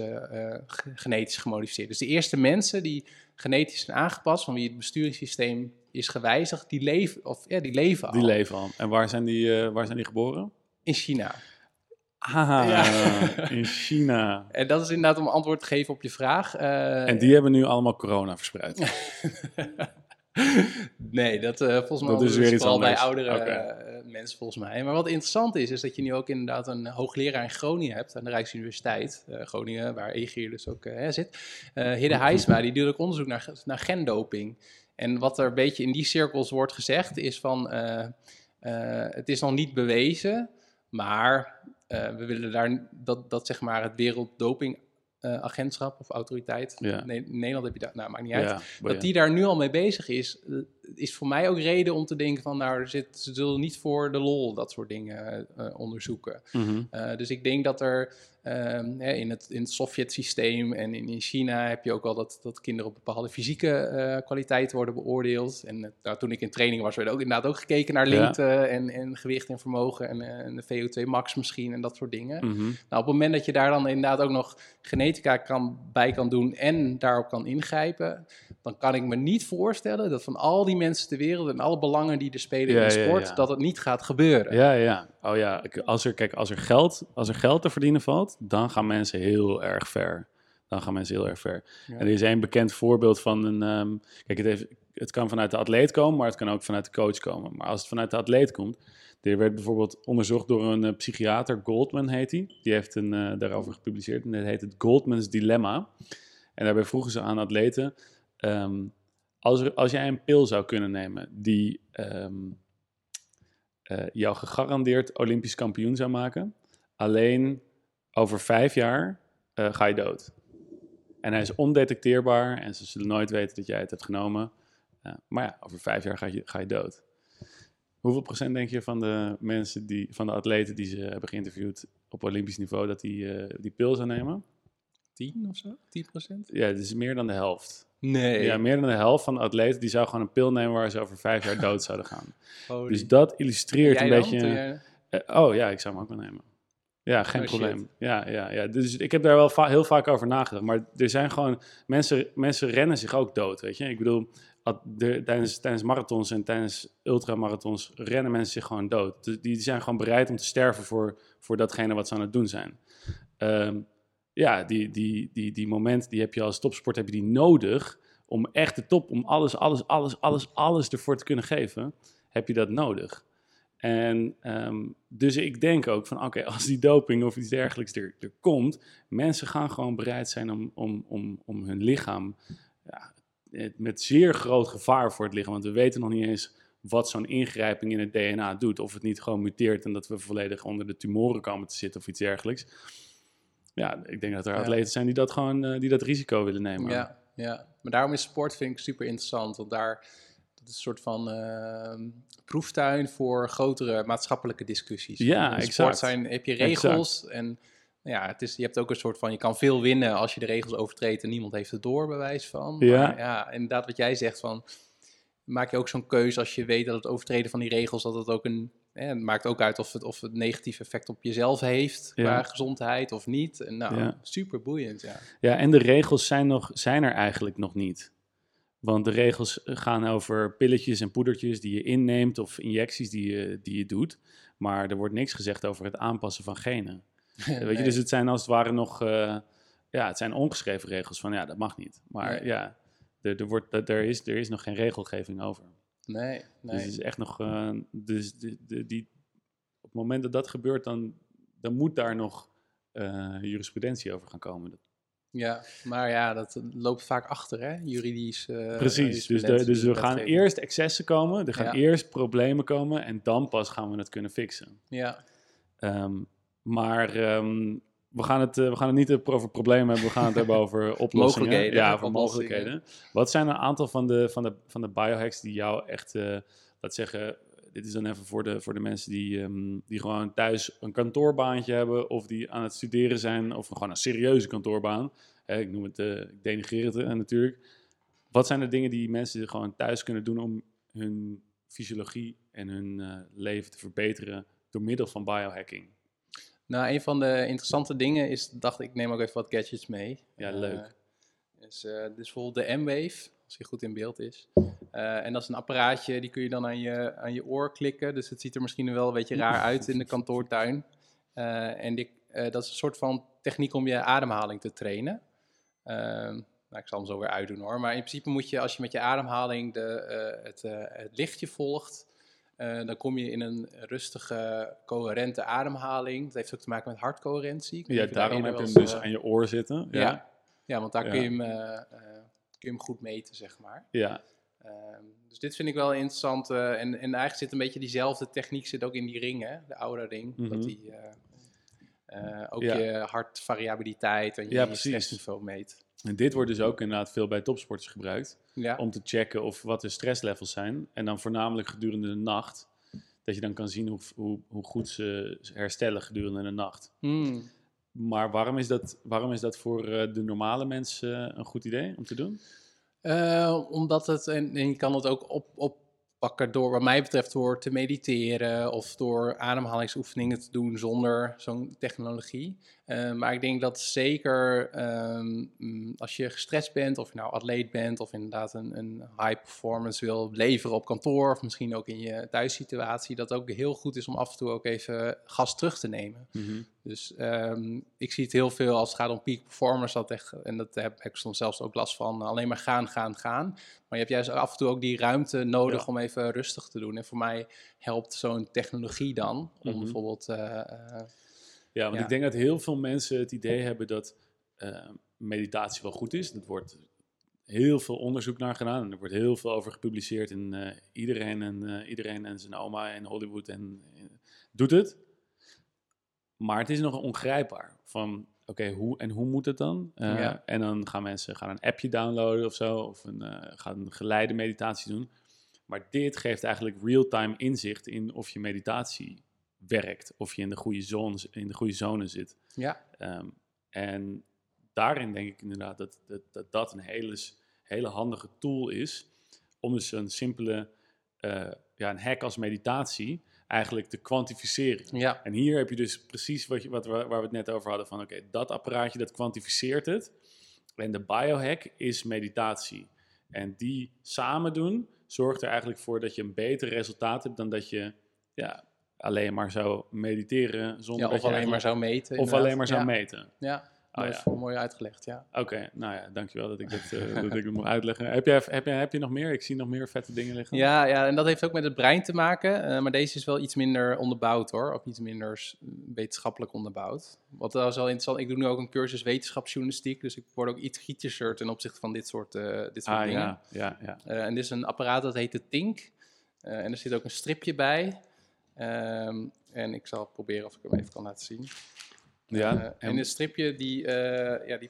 genetisch gemodificeerd. Dus de eerste mensen die genetisch zijn aangepast, van wie het besturingssysteem is gewijzigd, die leven, of, ja, die leven al. Die leven al. En waar zijn die, waar zijn die geboren? In China. Ah, ja. in China. En dat is inderdaad om antwoord te geven op je vraag. Uh, en die hebben nu allemaal corona verspreid. nee, dat uh, volgens mij dat is weer iets bij oudere okay. uh, mensen volgens mij. Maar wat interessant is, is dat je nu ook inderdaad een hoogleraar in Groningen hebt, aan de Rijksuniversiteit Groningen, waar Egier dus ook zit. Hidde Heisma, die doet ook onderzoek naar, naar gendoping. En wat er een beetje in die cirkels wordt gezegd, is van, het is nog niet bewezen, maar we willen daar dat, dat zeg maar het werelddopingagentschap uh, of autoriteit, ja. nee, Nederland heb je dat, nou maakt niet uit, ja, dat die daar nu al mee bezig is, uh, is voor mij ook reden om te denken van nou, er zit, ze zullen niet voor de lol dat soort dingen onderzoeken. Mm -hmm. dus ik denk dat er Um, hè, in, het, in het Sovjet-systeem en in, in, China heb je ook al dat, dat kinderen op bepaalde fysieke uh, kwaliteiten worden beoordeeld. En uh, nou, toen ik in training was, werd ook inderdaad ook gekeken naar lengte ja. en, en, gewicht en vermogen en, uh, en, de VO2 max misschien en dat soort dingen. Mm -hmm. Nou, op het moment dat je daar dan inderdaad ook nog genetica kan, bij kan doen en daarop kan ingrijpen, dan kan ik me niet voorstellen dat van al die mensen ter wereld en alle belangen die er spelen ja, in de sport, ja, dat het niet gaat gebeuren. Ja, ja. Oh ja, als er, kijk, als er geld, als er geld te verdienen valt, dan gaan mensen heel erg ver. Dan gaan mensen heel erg ver. En er is een bekend voorbeeld van een. Um, kijk, het, heeft, het kan vanuit de atleet komen, maar het kan ook vanuit de coach komen. Maar als het vanuit de atleet komt, er werd bijvoorbeeld onderzocht door een uh, psychiater, Goldman heet hij. Die. die heeft een, uh, daarover gepubliceerd en dat heet het Goldman's Dilemma. En daarbij vroegen ze aan atleten: um, als, er, als jij een pil zou kunnen nemen die um, uh, jou gegarandeerd Olympisch kampioen zou maken, alleen over vijf jaar uh, ga je dood. En hij is ondetecteerbaar en ze zullen nooit weten dat jij het hebt genomen. Uh, maar ja, over vijf jaar ga je, ga je dood. Hoeveel procent denk je van de mensen, die, van de atleten die ze hebben geïnterviewd op Olympisch niveau, dat die die pil zou nemen? 10 of zo? 10 procent? Ja, het is meer dan de helft. Nee. Ja, meer dan de helft van de atleten die zou gewoon een pil nemen waar ze over vijf jaar dood zouden gaan. Holy. Dus dat illustreert een beetje. Jij... Uh, oh ja, ik zou hem ook wel nemen. Ja, geen Oh, probleem. shit. Ja, ja, ja. Dus ik heb daar wel va heel vaak over nagedacht. Maar er zijn gewoon... Mensen, mensen rennen zich ook dood, weet je. Ik bedoel, at- de, tijdens, tijdens marathons en tijdens ultramarathons rennen mensen zich gewoon dood. Dus die zijn gewoon bereid om te sterven voor, voor datgene wat ze aan het doen zijn. Ehm, ja, die, die, die, die moment, die heb je als topsport heb je die nodig om echt de top, om alles, alles, alles, alles, alles ervoor te kunnen geven, heb je dat nodig. En ehm, dus ik denk ook van, oké, als die doping of iets dergelijks er, komt, mensen gaan gewoon bereid zijn om, om, om, om hun lichaam, ja, met zeer groot gevaar voor het lichaam, want we weten nog niet eens wat zo'n ingrijping in het DNA doet, of het niet gewoon muteert en dat we volledig onder de tumoren komen te zitten of iets dergelijks. Ja, ik denk dat er atleten zijn die dat gewoon, eh, die dat risico willen nemen. Ja, ja. maar daarom is sport vind ik super interessant, want daar dat is een soort van ehm, proeftuin voor grotere maatschappelijke discussies. Ja, In exact. sport zijn, heb je regels en ja, het is, je hebt ook een soort van, je kan veel winnen als je de regels overtreedt en niemand heeft het door, bewijs van. Ja. Ja, inderdaad wat jij zegt van, maak je ook zo'n keuze als je weet dat het overtreden van die regels, dat het ook een, hè, het maakt ook uit of het, of het negatief effect op jezelf heeft, Ja. qua gezondheid of niet. En nou, Ja. super boeiend, ja. Ja, en de regels zijn, nog, zijn er eigenlijk nog niet. Want de regels gaan over pilletjes en poedertjes die je inneemt of injecties die je, die je doet. Maar er wordt niks gezegd over het aanpassen van genen. Weet je, dus het zijn als het ware nog, eh, ja, het zijn ongeschreven regels van ja, dat mag niet. Maar Nee. ja, er, er, wordt, er, is, er is nog geen regelgeving over. Nee, Dus nee. het is echt nog, eh, dus de, de, die, op het moment dat dat gebeurt, dan, dan moet daar nog eh, jurisprudentie over gaan komen. Dat- Ja, maar ja, dat loopt vaak achter, hè? Juridisch. eh, Precies, dus, de, dus we gaan eerst excessen komen, er gaan Ja. eerst problemen komen en dan pas gaan we het kunnen fixen. Ja, Ehm, maar ehm, we, gaan het, eh, we gaan het niet over problemen hebben, we gaan het hebben over oplossingen. Mogelijkheden, Ja, over mogelijkheden. Wat zijn een aantal van de, van de, van de biohacks die jou echt, eh laat zeggen, dit is dan even voor de, voor de mensen die, ehm, die gewoon thuis een kantoorbaantje hebben of die aan het studeren zijn of gewoon een serieuze kantoorbaan. Hè, ik noem het, eh, ik denigreer het natuurlijk. Wat zijn de dingen die mensen gewoon thuis kunnen doen om hun fysiologie en hun leven te verbeteren door middel van biohacking? Nou, een van de interessante dingen is, dacht ik, neem ook even wat gadgets mee. Ja, Eh, leuk. is, eh, dus bijvoorbeeld de M-Wave, als die goed in beeld is. Eh, en dat is een apparaatje, die kun je dan aan je, aan je oor klikken. Dus het ziet er misschien wel een beetje raar uit in de kantoortuin. En die, dat is een soort van techniek om je ademhaling te trainen. Ehm, nou, ik zal hem zo weer uitdoen hoor. Maar in principe moet je, als je met je ademhaling de, het, het lichtje volgt, eh, dan kom je in een rustige, coherente ademhaling. Dat heeft ook te maken met hartcoherentie. Ja, daarom heb je hem dus eh, aan je oor zitten. ja. Ja. Ja. want daar Ja. kun, je hem, eh, eh, kun je hem goed meten, zeg maar. ja. Ehm, dus dit vind ik wel interessant. eh, en, en eigenlijk zit een beetje diezelfde techniek zit ook in die ring, hè? de oude ring. Dat die eh, eh, ook Ja. je hartvariabiliteit en je, Ja, stressniveau meet. En dit wordt dus ook inderdaad veel bij topsporters gebruikt. Ja, Om te checken of wat de stresslevels zijn. En dan voornamelijk gedurende de nacht. Dat je dan kan zien hoe, hoe, hoe goed ze herstellen gedurende de nacht. Hmm. Maar waarom is dat, waarom is dat voor eh, de normale mensen eh, een goed idee om te doen? Eh, omdat het, en, en je kan het ook op, door, wat mij betreft, door te mediteren of door ademhalingsoefeningen te doen zonder zo'n technologie. Eh, maar ik denk dat zeker ehm, mm, als je gestrest bent, of je nou atleet bent, of inderdaad een, een high performance wil leveren op kantoor, of misschien ook in je thuissituatie, dat ook heel goed is om af en toe ook even gas terug te nemen. Dus ehm, ik zie het heel veel als het gaat om peak performance. Dat echt, en dat heb ik soms zelfs ook last van. Alleen maar gaan, gaan, gaan. Maar je hebt juist af en toe ook die ruimte nodig Ja. om even rustig te doen. En voor mij helpt zo'n technologie dan. Om Mhm. bijvoorbeeld. eh, eh, Ja, want Ja. ik denk dat heel veel mensen het idee hebben dat eh, meditatie wel goed is. Er wordt heel veel onderzoek naar gedaan en er wordt heel veel over gepubliceerd. En eh, iedereen, en, eh, iedereen en zijn oma in Hollywood en, eh, doet het. Maar het is nog ongrijpbaar. Van oké, hoe en hoe moet het dan? Eh, Ja. En dan gaan mensen gaan een appje downloaden of zo, of een, eh, gaan een geleide meditatie doen. Maar dit geeft eigenlijk real-time inzicht in of je meditatie werkt, of je in de goede zone, in de goede zone zit. ja, Ehm, en daarin denk ik inderdaad dat dat, dat, dat een hele, hele handige tool is om dus een simpele eh, ja, een hack als meditatie eigenlijk te kwantificeren. ja, En hier heb je dus precies wat je, wat, we- waar we het net over hadden van oké, dat apparaatje dat kwantificeert het. En de biohack is meditatie. En die samen doen zorgt er eigenlijk voor dat je een beter resultaat hebt dan dat je ja, alleen maar zou mediteren zonder ja, dat of je alleen maar zou meten. of inderdaad. alleen maar zou ja. meten. Ja, Ah, mooi, ja. voor- mooi uitgelegd, ja. Oké, nou ja, dankjewel dat ik dat, eh, dat ik het moet uitleggen. Heb je, heb, je, heb je nog meer? Ik zie nog meer vette dingen liggen. Ja, ja, en dat heeft ook met het brein te maken. eh, maar deze is wel iets minder onderbouwd hoor. Of iets minder wetenschappelijk onderbouwd. Wat wel is wel interessant. Ik doe nu ook een cursus wetenschapsjournalistiek. Dus ik word ook iets kritischer ten opzichte van dit soort, eh, dit soort Ah dingen. ja, ja, ja. En dit is een apparaat dat heet de Tink. En er zit ook een stripje bij. Ehm, en ik zal proberen of ik hem even kan laten zien. Ja Eh, en een stripje, die, eh, ja, die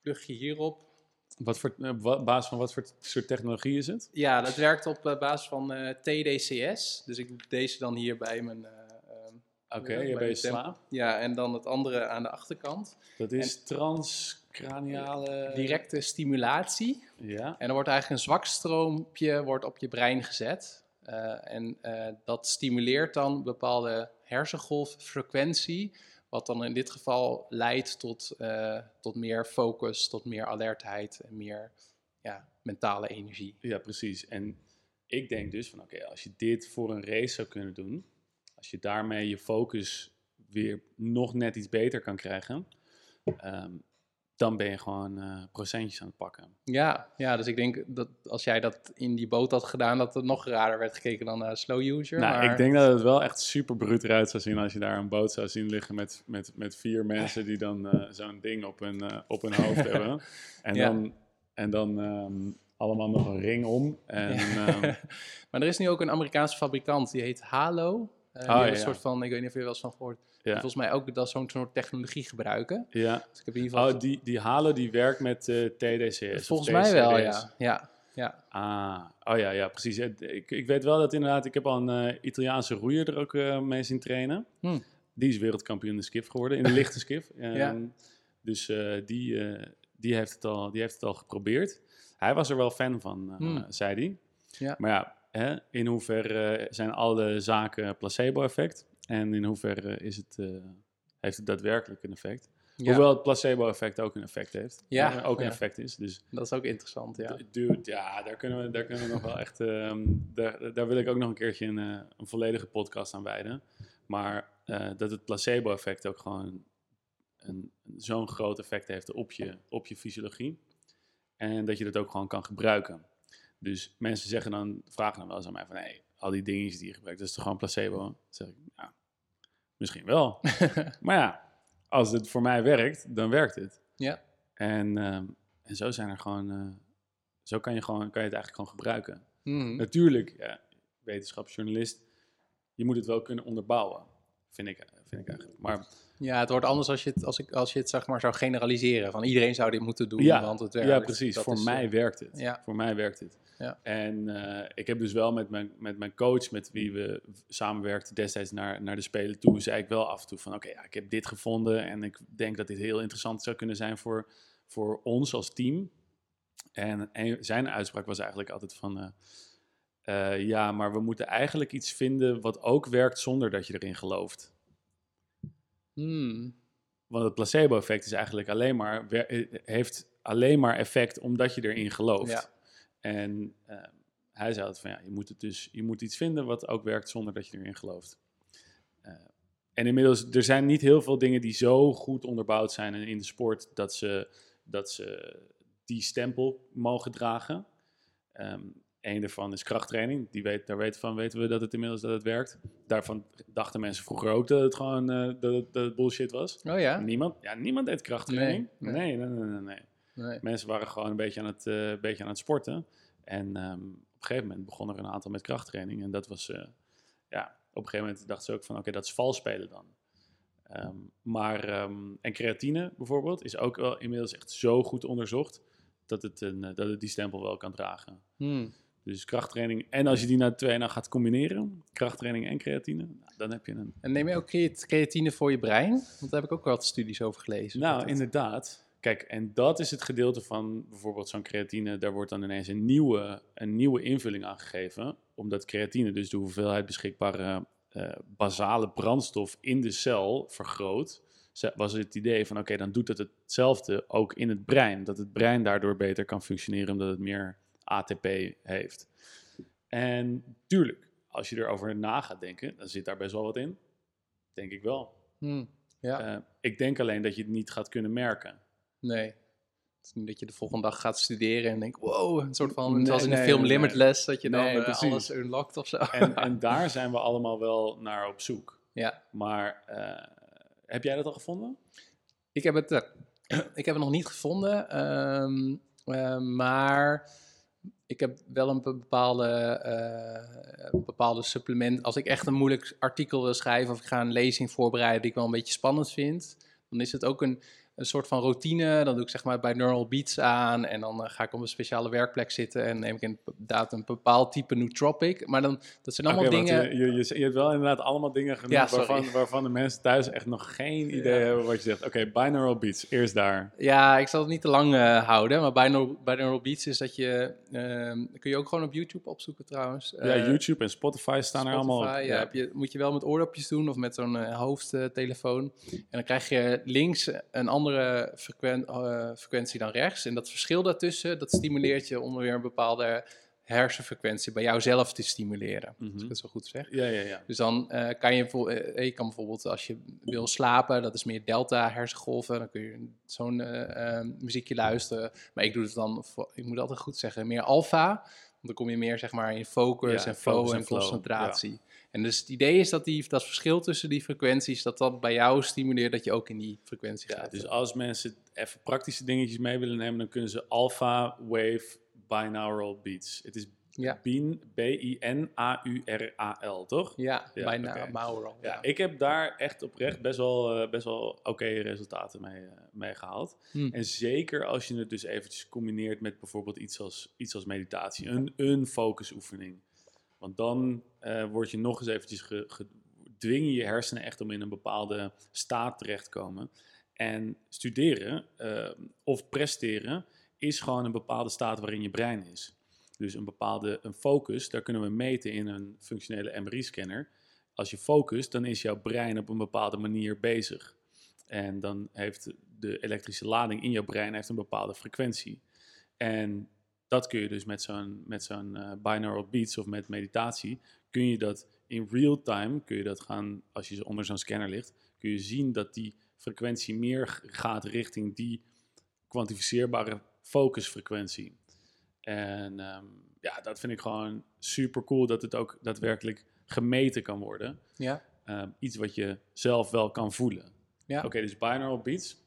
plug je hierop. Wat voor, eh, wa- basis van wat voor soort technologie is het? Ja, dat werkt op eh, basis van eh, TDCS. Dus ik doe deze dan hier bij mijn... eh, ehm, Oké, je bij temp- slaap. ja, en dan het andere aan de achterkant. Dat is transcraniale... Directe stimulatie. Ja. En er wordt eigenlijk een zwak stroompje wordt op je brein gezet. Eh, en eh, dat stimuleert dan een bepaalde hersengolffrequentie. Wat dan in dit geval leidt tot, eh, tot meer focus, tot meer alertheid en meer ja, mentale energie. Ja, precies. En ik denk dus van oké, als je dit voor een race zou kunnen doen, als je daarmee je focus weer nog net iets beter kan krijgen, ehm, dan ben je gewoon eh, procentjes aan het pakken. Ja, ja, dus ik denk dat als jij dat in die boot had gedaan, dat het nog raar werd gekeken dan naar slow user. Nou, maar... ik denk dat het wel echt super bruut eruit zou zien als je daar een boot zou zien liggen met, met, met vier mensen die dan eh, zo'n ding op hun, op hun hoofd hebben. En Ja. dan, en dan ehm, allemaal nog een ring om. En, Ja. ehm, maar er is nu ook een Amerikaanse fabrikant, die heet Halo. Eh, die ja, een soort van, ik weet niet of je er wel eens van gehoord. Ja, Volgens mij ook dat zo'n soort technologie gebruiken. ja. Dus ik heb in ieder geval... Oh, die, die Halo die werkt met eh, TDCS. volgens mij wel, ja. ja. Ja, Ah, oh ja, ja, precies. Ik, ik weet wel dat inderdaad, ik heb al een eh, Italiaanse roeier er ook eh, mee zien trainen. Hm. Die is wereldkampioen in de skiff geworden, in de lichte skiff. Ja. Ehm, Dus die, die, heeft het al, die heeft het al geprobeerd. Hij was er wel fan van, eh, Hm. zei hij. Ja. Maar ja, hè, in hoeverre zijn alle zaken placebo-effect? En in hoeverre is het, eh, heeft het daadwerkelijk een effect? ja. Hoewel het placebo-effect ook een effect heeft. Ja, Eh, ook een effect is. Dus dat is ook interessant, ja. Dude, ja, daar kunnen we, daar kunnen we nog wel echt. ehm, daar, daar wil ik ook nog een keertje een, eh, een volledige podcast aan wijden. Maar dat het placebo-effect ook gewoon een, zo'n groot effect heeft op je, op je fysiologie. En dat je dat ook gewoon kan gebruiken. Dus mensen zeggen dan, vragen dan wel eens aan mij van, hey, al die dingetjes die je gebruikt, dat is toch gewoon placebo? Dan zeg ik, ja, misschien wel. maar ja, als het voor mij werkt, dan werkt het. Ja. En, ehm, en zo zijn er gewoon, eh, zo kan je, gewoon, kan je het eigenlijk gewoon gebruiken. Mhm. Natuurlijk, ja, wetenschapsjournalist, je moet het wel kunnen onderbouwen, vind ik, vind ik eigenlijk. Maar Ja, het wordt anders als je het, als ik, als je het zeg maar zou generaliseren. Van iedereen zou dit moeten doen, ja, want het werkt. ja, precies. Dat voor is, mij eh, werkt het. ja. Voor mij werkt het. Ja. En eh, ik heb dus wel met mijn, met mijn coach, met wie we samenwerkten destijds naar, naar de Spelen toe, zei ik wel af en toe van oké, ja, ik heb dit gevonden en ik denk dat dit heel interessant zou kunnen zijn voor, voor ons als team. En, en zijn uitspraak was eigenlijk altijd van eh, eh, ja, maar we moeten eigenlijk iets vinden wat ook werkt zonder dat je erin gelooft. Hmm. Want het placebo-effect is eigenlijk alleen maar, eh, heeft alleen maar effect omdat je erin gelooft. Ja. En eh, hij zei altijd van ja, je moet, het dus, je moet iets vinden wat ook werkt zonder dat je erin gelooft. Eh, en inmiddels, er zijn niet heel veel dingen die zo goed onderbouwd zijn in, in de sport dat ze, dat ze die stempel mogen dragen. Ehm een daarvan is krachttraining. Die weet, daar weten, van weten we dat het inmiddels dat het werkt. Daarvan dachten mensen vroeger ook dat het gewoon eh, dat, het, dat het bullshit was. Oh ja? Niemand, ja, niemand deed krachttraining. Nee, Nee, nee, nee, nee. Mensen waren gewoon een beetje aan het, eh, een beetje aan het sporten. En ehm, op een gegeven moment begon er een aantal met krachttraining. En dat was, eh, ja, op een gegeven moment dachten ze ook van, oké, dat is vals spelen dan. Ehm, maar, ehm, en creatine bijvoorbeeld is ook wel inmiddels echt zo goed onderzocht dat het, een, dat het die stempel wel kan dragen. Hmm. Dus krachttraining, en als je die na twee nou gaat combineren, krachttraining en creatine, dan heb je een... En neem je ook creat- creatine voor je brein? Want daar heb ik ook wel wat studies over gelezen. Nou, Dat inderdaad. Kijk, en dat is het gedeelte van bijvoorbeeld zo'n creatine. Daar wordt dan ineens een nieuwe, een nieuwe invulling aan gegeven. Omdat creatine dus de hoeveelheid beschikbare eh, basale brandstof in de cel vergroot. Was het idee van, oké, dan doet het hetzelfde ook in het brein. Dat het brein daardoor beter kan functioneren omdat het meer ATP heeft. En tuurlijk, als je erover na gaat denken, dan zit daar best wel wat in. Denk ik wel. Hmm. Ja, Eh, ik denk alleen dat je het niet gaat kunnen merken. nee. Het is niet dat je de volgende dag gaat studeren en denkt, wow, een soort van, Nee, zoals in de nee, film nee. Limitless, dat je dan eh, alles unlockt of zo. En, en daar zijn we allemaal wel naar op zoek. ja, Maar eh, heb jij dat al gevonden? ik heb het, ik heb het nog niet gevonden, ehm, eh, maar ik heb wel een bepaalde, eh, bepaalde supplement. Als ik echt een moeilijk artikel wil schrijven of ik ga een lezing voorbereiden die ik wel een beetje spannend vind, dan is het ook een, een soort van routine. Dan doe ik zeg maar bij Neural Beats aan en dan eh, ga ik op een speciale werkplek zitten en neem ik inderdaad een bepaald type nootropic. Maar dan, dat zijn allemaal dingen... Je, je, je hebt wel inderdaad allemaal dingen genoemd Ja, waarvan, waarvan de mensen thuis echt nog geen idee Ja. hebben wat je zegt. Oké, binaural beats, eerst daar. Ja, ik zal het niet te lang eh, houden, maar bij Neural, bij Beats is dat je... ehm, kun je ook gewoon op YouTube opzoeken trouwens. ja, Eh, YouTube en Spotify staan er allemaal op. Ja, heb je, moet je wel met oordopjes doen of met zo'n hoofdtelefoon. en dan krijg je links een andere frequen- eh, frequentie dan rechts. En dat verschil daartussen, dat stimuleert je om weer een bepaalde hersenfrequentie bij jouzelf te stimuleren. Als Mhm. ik het zo goed zeg. Ja, ja, ja. Dus dan eh, kan je, eh, je kan bijvoorbeeld als je wil slapen, dat is meer delta hersengolven, dan kun je zo'n muziekje luisteren. Maar ik doe het dan, voor- ik moet altijd goed zeggen, meer alfa. Want dan kom je meer zeg maar in focus Ja, en flow focus en, en flow, concentratie. En dus het idee is dat die, dat verschil tussen die frequenties, dat dat bij jou stimuleert dat je ook in die frequentie Ja, gaat. dus als mensen even praktische dingetjes mee willen nemen, dan kunnen ze Alpha Wave Binaural Beats. Het is Ja. BIN, B-I-N-A-U-R-A-L, toch? ja, Ja, bijna. Ja, ik heb daar echt oprecht best wel, eh, best wel oké resultaten mee, eh, mee gehaald. Hm. En zeker als je het dus eventjes combineert met bijvoorbeeld iets als, iets als meditatie, een, een focusoefening. Want dan eh, word je nog eens eventjes ge, ge- dwing je hersenen echt om in een bepaalde staat terecht te komen. En studeren eh, of presteren is gewoon een bepaalde staat waarin je brein is. Dus een bepaalde een focus, daar kunnen we meten in een functionele MRI-scanner. Als je focust, dan is jouw brein op een bepaalde manier bezig. En dan heeft de elektrische lading in jouw brein heeft een bepaalde frequentie. En dat kun je dus met zo'n, met zo'n eh, binaural beats of met meditatie, kun je dat in real time, kun je dat gaan, als je onder zo'n scanner ligt, kun je zien dat die frequentie meer gaat richting die kwantificeerbare focusfrequentie. En ehm, ja, dat vind ik gewoon super cool dat het ook daadwerkelijk gemeten kan worden. Ja. Ehm, iets wat je zelf wel kan voelen. Ja. Oké, dus binaural beats.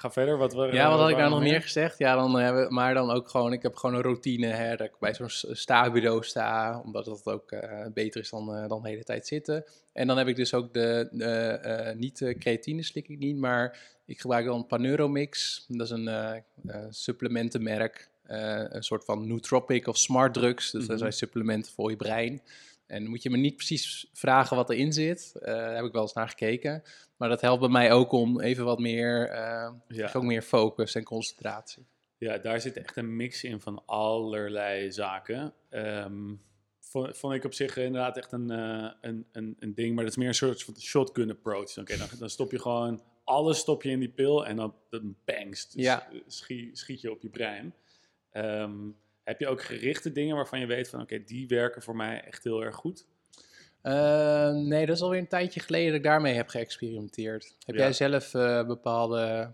Ga verder. Wat, we- Ja, wat had ik nou nog meer gezegd? Ja, dan hebben we, maar dan ook gewoon, ik heb gewoon een routine, hè, dat ik bij zo'n s- stabureau sta, omdat dat ook eh, beter is dan, eh, dan de hele tijd zitten. En dan heb ik dus ook de, eh, niet creatine slik ik niet, maar ik gebruik dan Paneuromix. Dat is een eh, eh, supplementenmerk, eh, een soort van nootropic of smart drugs. Dus dat Mhm. zijn supplementen voor je brein. En moet je me niet precies vragen wat erin zit. Eh, daar heb ik wel eens naar gekeken. Maar dat helpt bij mij ook om even wat meer, eh, Ja. ook meer focus en concentratie. Ja, daar zit echt een mix in van allerlei zaken. Ehm, vond, vond ik op zich inderdaad echt een, eh, een, een, een ding, maar dat is meer een soort van shotgun approach. Oké, dan, dan stop je gewoon alles stop je in die pil en dan, dan bangst. Dus Ja. eh, schiet, schiet je op je brein. Ehm, heb je ook gerichte dingen waarvan je weet van oké, die werken voor mij echt heel erg goed? Eh, nee, dat is alweer een tijdje geleden dat ik daarmee heb geëxperimenteerd. Heb Ja. jij zelf eh, bepaalde...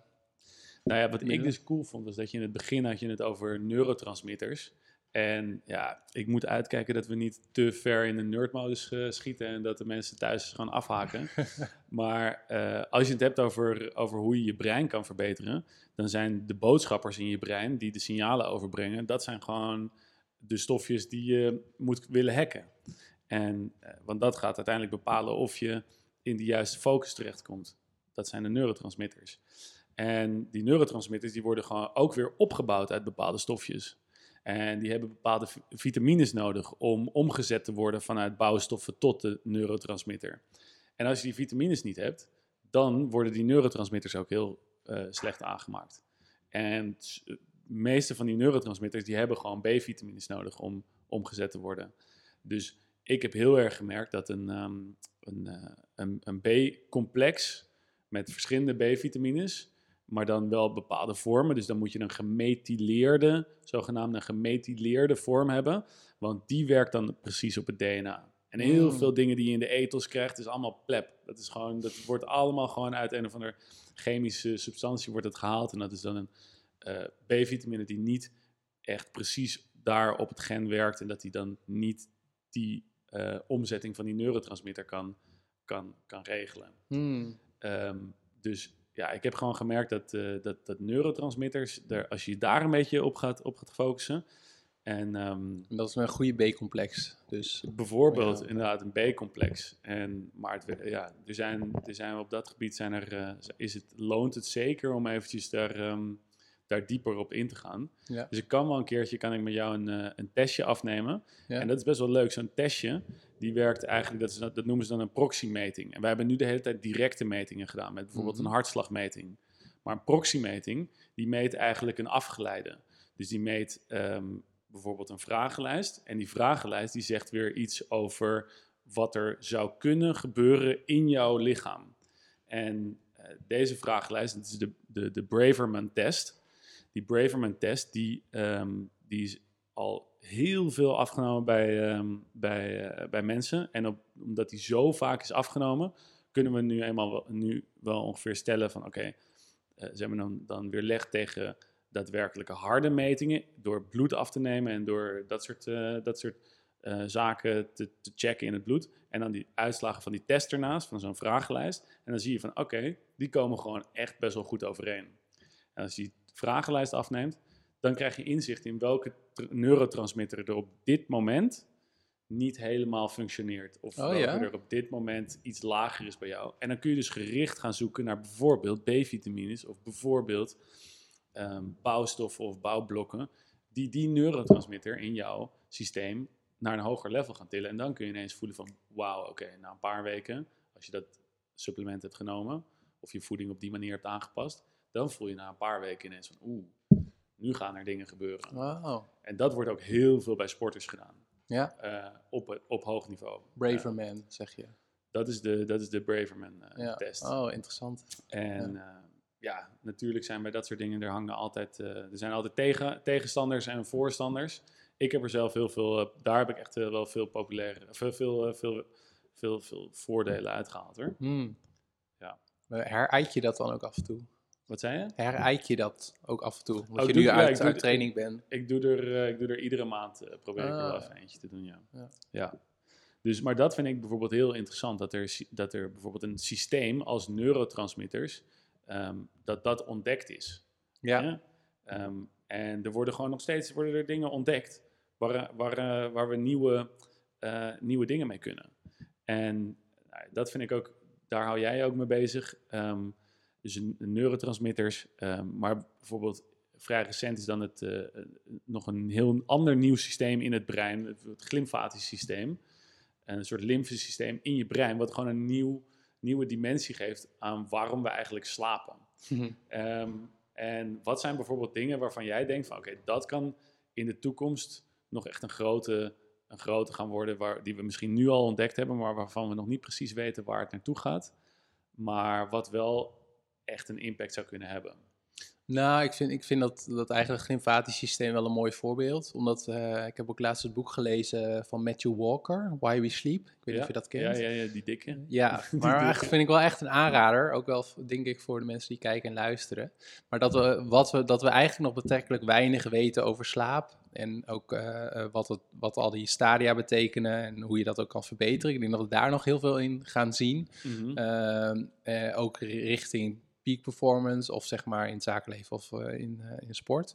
Nou ja, wat ik dus cool vond, was dat je in het begin had je het over neurotransmitters. En ja, ik moet uitkijken dat we niet te ver in de nerdmodus eh, schieten en dat de mensen thuis gewoon afhaken. maar eh, als je het hebt over, over hoe je je brein kan verbeteren, dan zijn de boodschappers in je brein die de signalen overbrengen, dat zijn gewoon de stofjes die je moet willen hacken. En, eh, want dat gaat uiteindelijk bepalen of je in de juiste focus terechtkomt. Dat zijn de neurotransmitters. En die neurotransmitters die worden gewoon ook weer opgebouwd uit bepaalde stofjes. En die hebben bepaalde vi- vitamines nodig om omgezet te worden vanuit bouwstoffen tot de neurotransmitter. En als je die vitamines niet hebt, dan worden die neurotransmitters ook heel eh, slecht aangemaakt. En de meeste van die neurotransmitters die hebben gewoon B-vitamines nodig om omgezet te worden. Dus ik heb heel erg gemerkt dat een, ehm, een, eh, een, een B-complex met verschillende B-vitamines, maar dan wel bepaalde vormen. Dus dan moet je een gemethyleerde, zogenaamde gemethyleerde vorm hebben, want die werkt dan precies op het DNA. En heel Mm. veel dingen die je in de ethos krijgt, is allemaal plep. Dat, is gewoon, dat wordt allemaal gewoon uit een of andere chemische substantie wordt het gehaald. En dat is dan een eh, B-vitamine die niet echt precies daar op het gen werkt. En dat die dan niet die eh, omzetting van die neurotransmitter kan, kan, kan regelen. Hmm, Ehm, dus ja, ik heb gewoon gemerkt dat, eh, dat, dat neurotransmitters, daar, als je daar een beetje op gaat, op gaat focussen, En ehm, En dat is een goede B-complex. Dus bijvoorbeeld Ja. inderdaad een B-complex. En, maar het, ja, er zijn, er zijn op dat gebied zijn er, eh, is het, loont het zeker om eventjes daar, ehm, daar dieper op in te gaan. ja. Dus ik kan wel een keertje kan ik met jou een, eh, een testje afnemen. Ja. En dat is best wel leuk. Zo'n testje, die werkt eigenlijk, dat, is, dat noemen ze dan een proxymeting. En wij hebben nu de hele tijd directe metingen gedaan, met bijvoorbeeld Mhm. een hartslagmeting. Maar een proxymeting, die meet eigenlijk een afgeleide. Dus die meet ehm, bijvoorbeeld een vragenlijst. En die vragenlijst die zegt weer iets over wat er zou kunnen gebeuren in jouw lichaam. En eh, deze vragenlijst, dat is de, de, de Braverman-test. Die Braverman-test, die, ehm, die is al heel veel afgenomen bij, ehm, bij, eh, bij mensen. En op, omdat die zo vaak is afgenomen, kunnen we nu eenmaal wel, nu wel ongeveer stellen van oké, eh, ze hebben dan, dan weerlegd tegen daadwerkelijke harde metingen door bloed af te nemen en door dat soort, eh, dat soort zaken te, te checken in het bloed. En dan die uitslagen van die test ernaast, van zo'n vragenlijst. En dan zie je van oké, die komen gewoon echt best wel goed overeen. En als je vragenlijst afneemt, dan krijg je inzicht in welke tr- neurotransmitter er op dit moment niet helemaal functioneert. Of Oh, welke ja? er op dit moment iets lager is bij jou. En dan kun je dus gericht gaan zoeken naar bijvoorbeeld B-vitamines of bijvoorbeeld ehm, bouwstoffen of bouwblokken die die neurotransmitter in jouw systeem naar een hoger level gaan tillen. En dan kun je ineens voelen van, wauw, oké, na een paar weken, als je dat supplement hebt genomen of je voeding op die manier hebt aangepast, dan voel je na een paar weken ineens van, oeh, nu gaan er dingen gebeuren. Wow. En dat wordt ook heel veel bij sporters gedaan, Ja, eh, op, op hoog niveau. Braver Eh, Man, zeg je. dat, is de, dat is de Braverman-test. Ja. Oh, interessant. En ja. ja, natuurlijk zijn bij dat soort dingen, er hangen altijd, eh, er zijn altijd tegen, tegenstanders en voorstanders. Ik heb er zelf heel veel, eh, daar heb ik echt eh, wel veel populaire, veel, veel, eh, veel, veel, veel voordelen uitgehaald hoor. Hmm. Ja. Herijt je dat dan ook af en toe? Wat zei je? Herijt je dat ook af en toe? Omdat Oh, je doe- nu ja, uit, doe uit training bent. Ik doe er, eh, ik doe er iedere maand, eh, probeer ik er wel Ah, even eentje te doen, ja. Ja. ja. Dus, maar dat vind ik bijvoorbeeld heel interessant, dat er, dat er bijvoorbeeld een systeem als neurotransmitters, ehm, dat dat ontdekt is. Ja. Ja? Ehm, en er worden gewoon nog steeds worden er dingen ontdekt waar, waar, eh, waar we nieuwe, nieuwe dingen mee kunnen. En nou, dat vind ik ook, daar hou jij ook mee bezig. Ehm, dus neurotransmitters, ehm, maar bijvoorbeeld vrij recent is dan het, eh, nog een heel ander nieuw systeem in het brein, het, het glymfatisch systeem. Een soort lymfesysteem in je brein, wat gewoon een nieuw, nieuwe dimensie geeft aan waarom we eigenlijk slapen. Ehm, en wat zijn bijvoorbeeld dingen waarvan jij denkt van oké, dat kan in de toekomst nog echt een grote, een grote gaan worden, waar, die we misschien nu al ontdekt hebben, maar waarvan we nog niet precies weten waar het naartoe gaat. Maar wat wel echt een impact zou kunnen hebben. Nou, ik vind, ik vind dat, dat eigenlijk het lymfatisch systeem wel een mooi voorbeeld. Omdat eh, ik heb ook laatst het boek gelezen van Matthew Walker, Why We Sleep. Ik weet niet of je dat kent. Ja, ja, ja, die dikke. Ja, Die maar dikke. eigenlijk vind ik wel echt een aanrader. Ook wel, denk ik, voor de mensen die kijken en luisteren. Maar dat we, wat we, dat we eigenlijk nog betrekkelijk weinig weten over slaap. En ook eh, eh, wat, het, wat al die stadia betekenen en hoe je dat ook kan verbeteren. Ik denk dat we daar nog heel veel in gaan zien. Mhm. Ehm, eh, ook ri- richting peak performance of zeg maar in het zakenleven of eh, in, eh, in sport.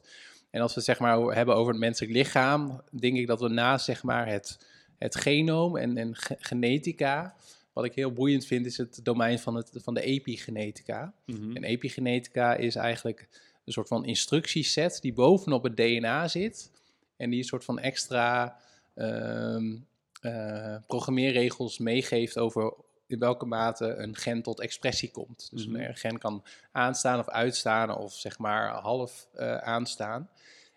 En als we het zeg maar hebben over het menselijk lichaam, denk ik dat we naast zeg maar het, het genoom en, en ge- genetica, wat ik heel boeiend vind, is het domein van, het, van de epigenetica. Mhm. En epigenetica is eigenlijk een soort van instructieset die bovenop het DNA zit. En die een soort van extra ehm, eh, programmeerregels meegeeft over in welke mate een gen tot expressie komt. Dus Mhm. een gen kan aanstaan of uitstaan of zeg maar half eh, aanstaan.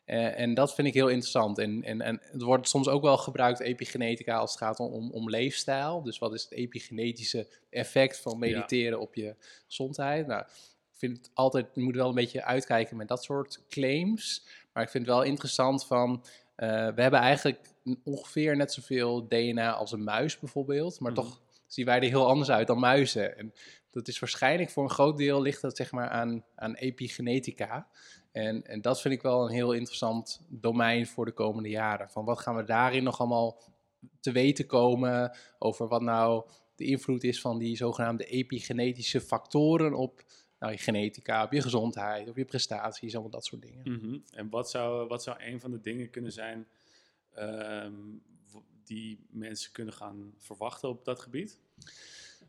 Eh, en dat vind ik heel interessant. En, en, en het wordt soms ook wel gebruikt, epigenetica, als het gaat om, om, leefstijl. Dus wat is het epigenetische effect van mediteren op je gezondheid? Nou, ik vind het altijd, je moet wel een beetje uitkijken met dat soort claims. Maar ik vind het wel interessant van, eh, we hebben eigenlijk ongeveer net zoveel DNA als een muis bijvoorbeeld. Maar Mhm. toch zien wij er heel anders uit dan muizen. En dat is waarschijnlijk voor een groot deel ligt dat zeg maar aan, aan epigenetica. En, en dat vind ik wel een heel interessant domein voor de komende jaren. Van wat gaan we daarin nog allemaal te weten komen over wat nou de invloed is van die zogenaamde epigenetische factoren op nou, je genetica, op je gezondheid, op je prestaties, allemaal dat soort dingen. Mhm. En wat zou, wat zou een van de dingen kunnen zijn ehm, die mensen kunnen gaan verwachten op dat gebied?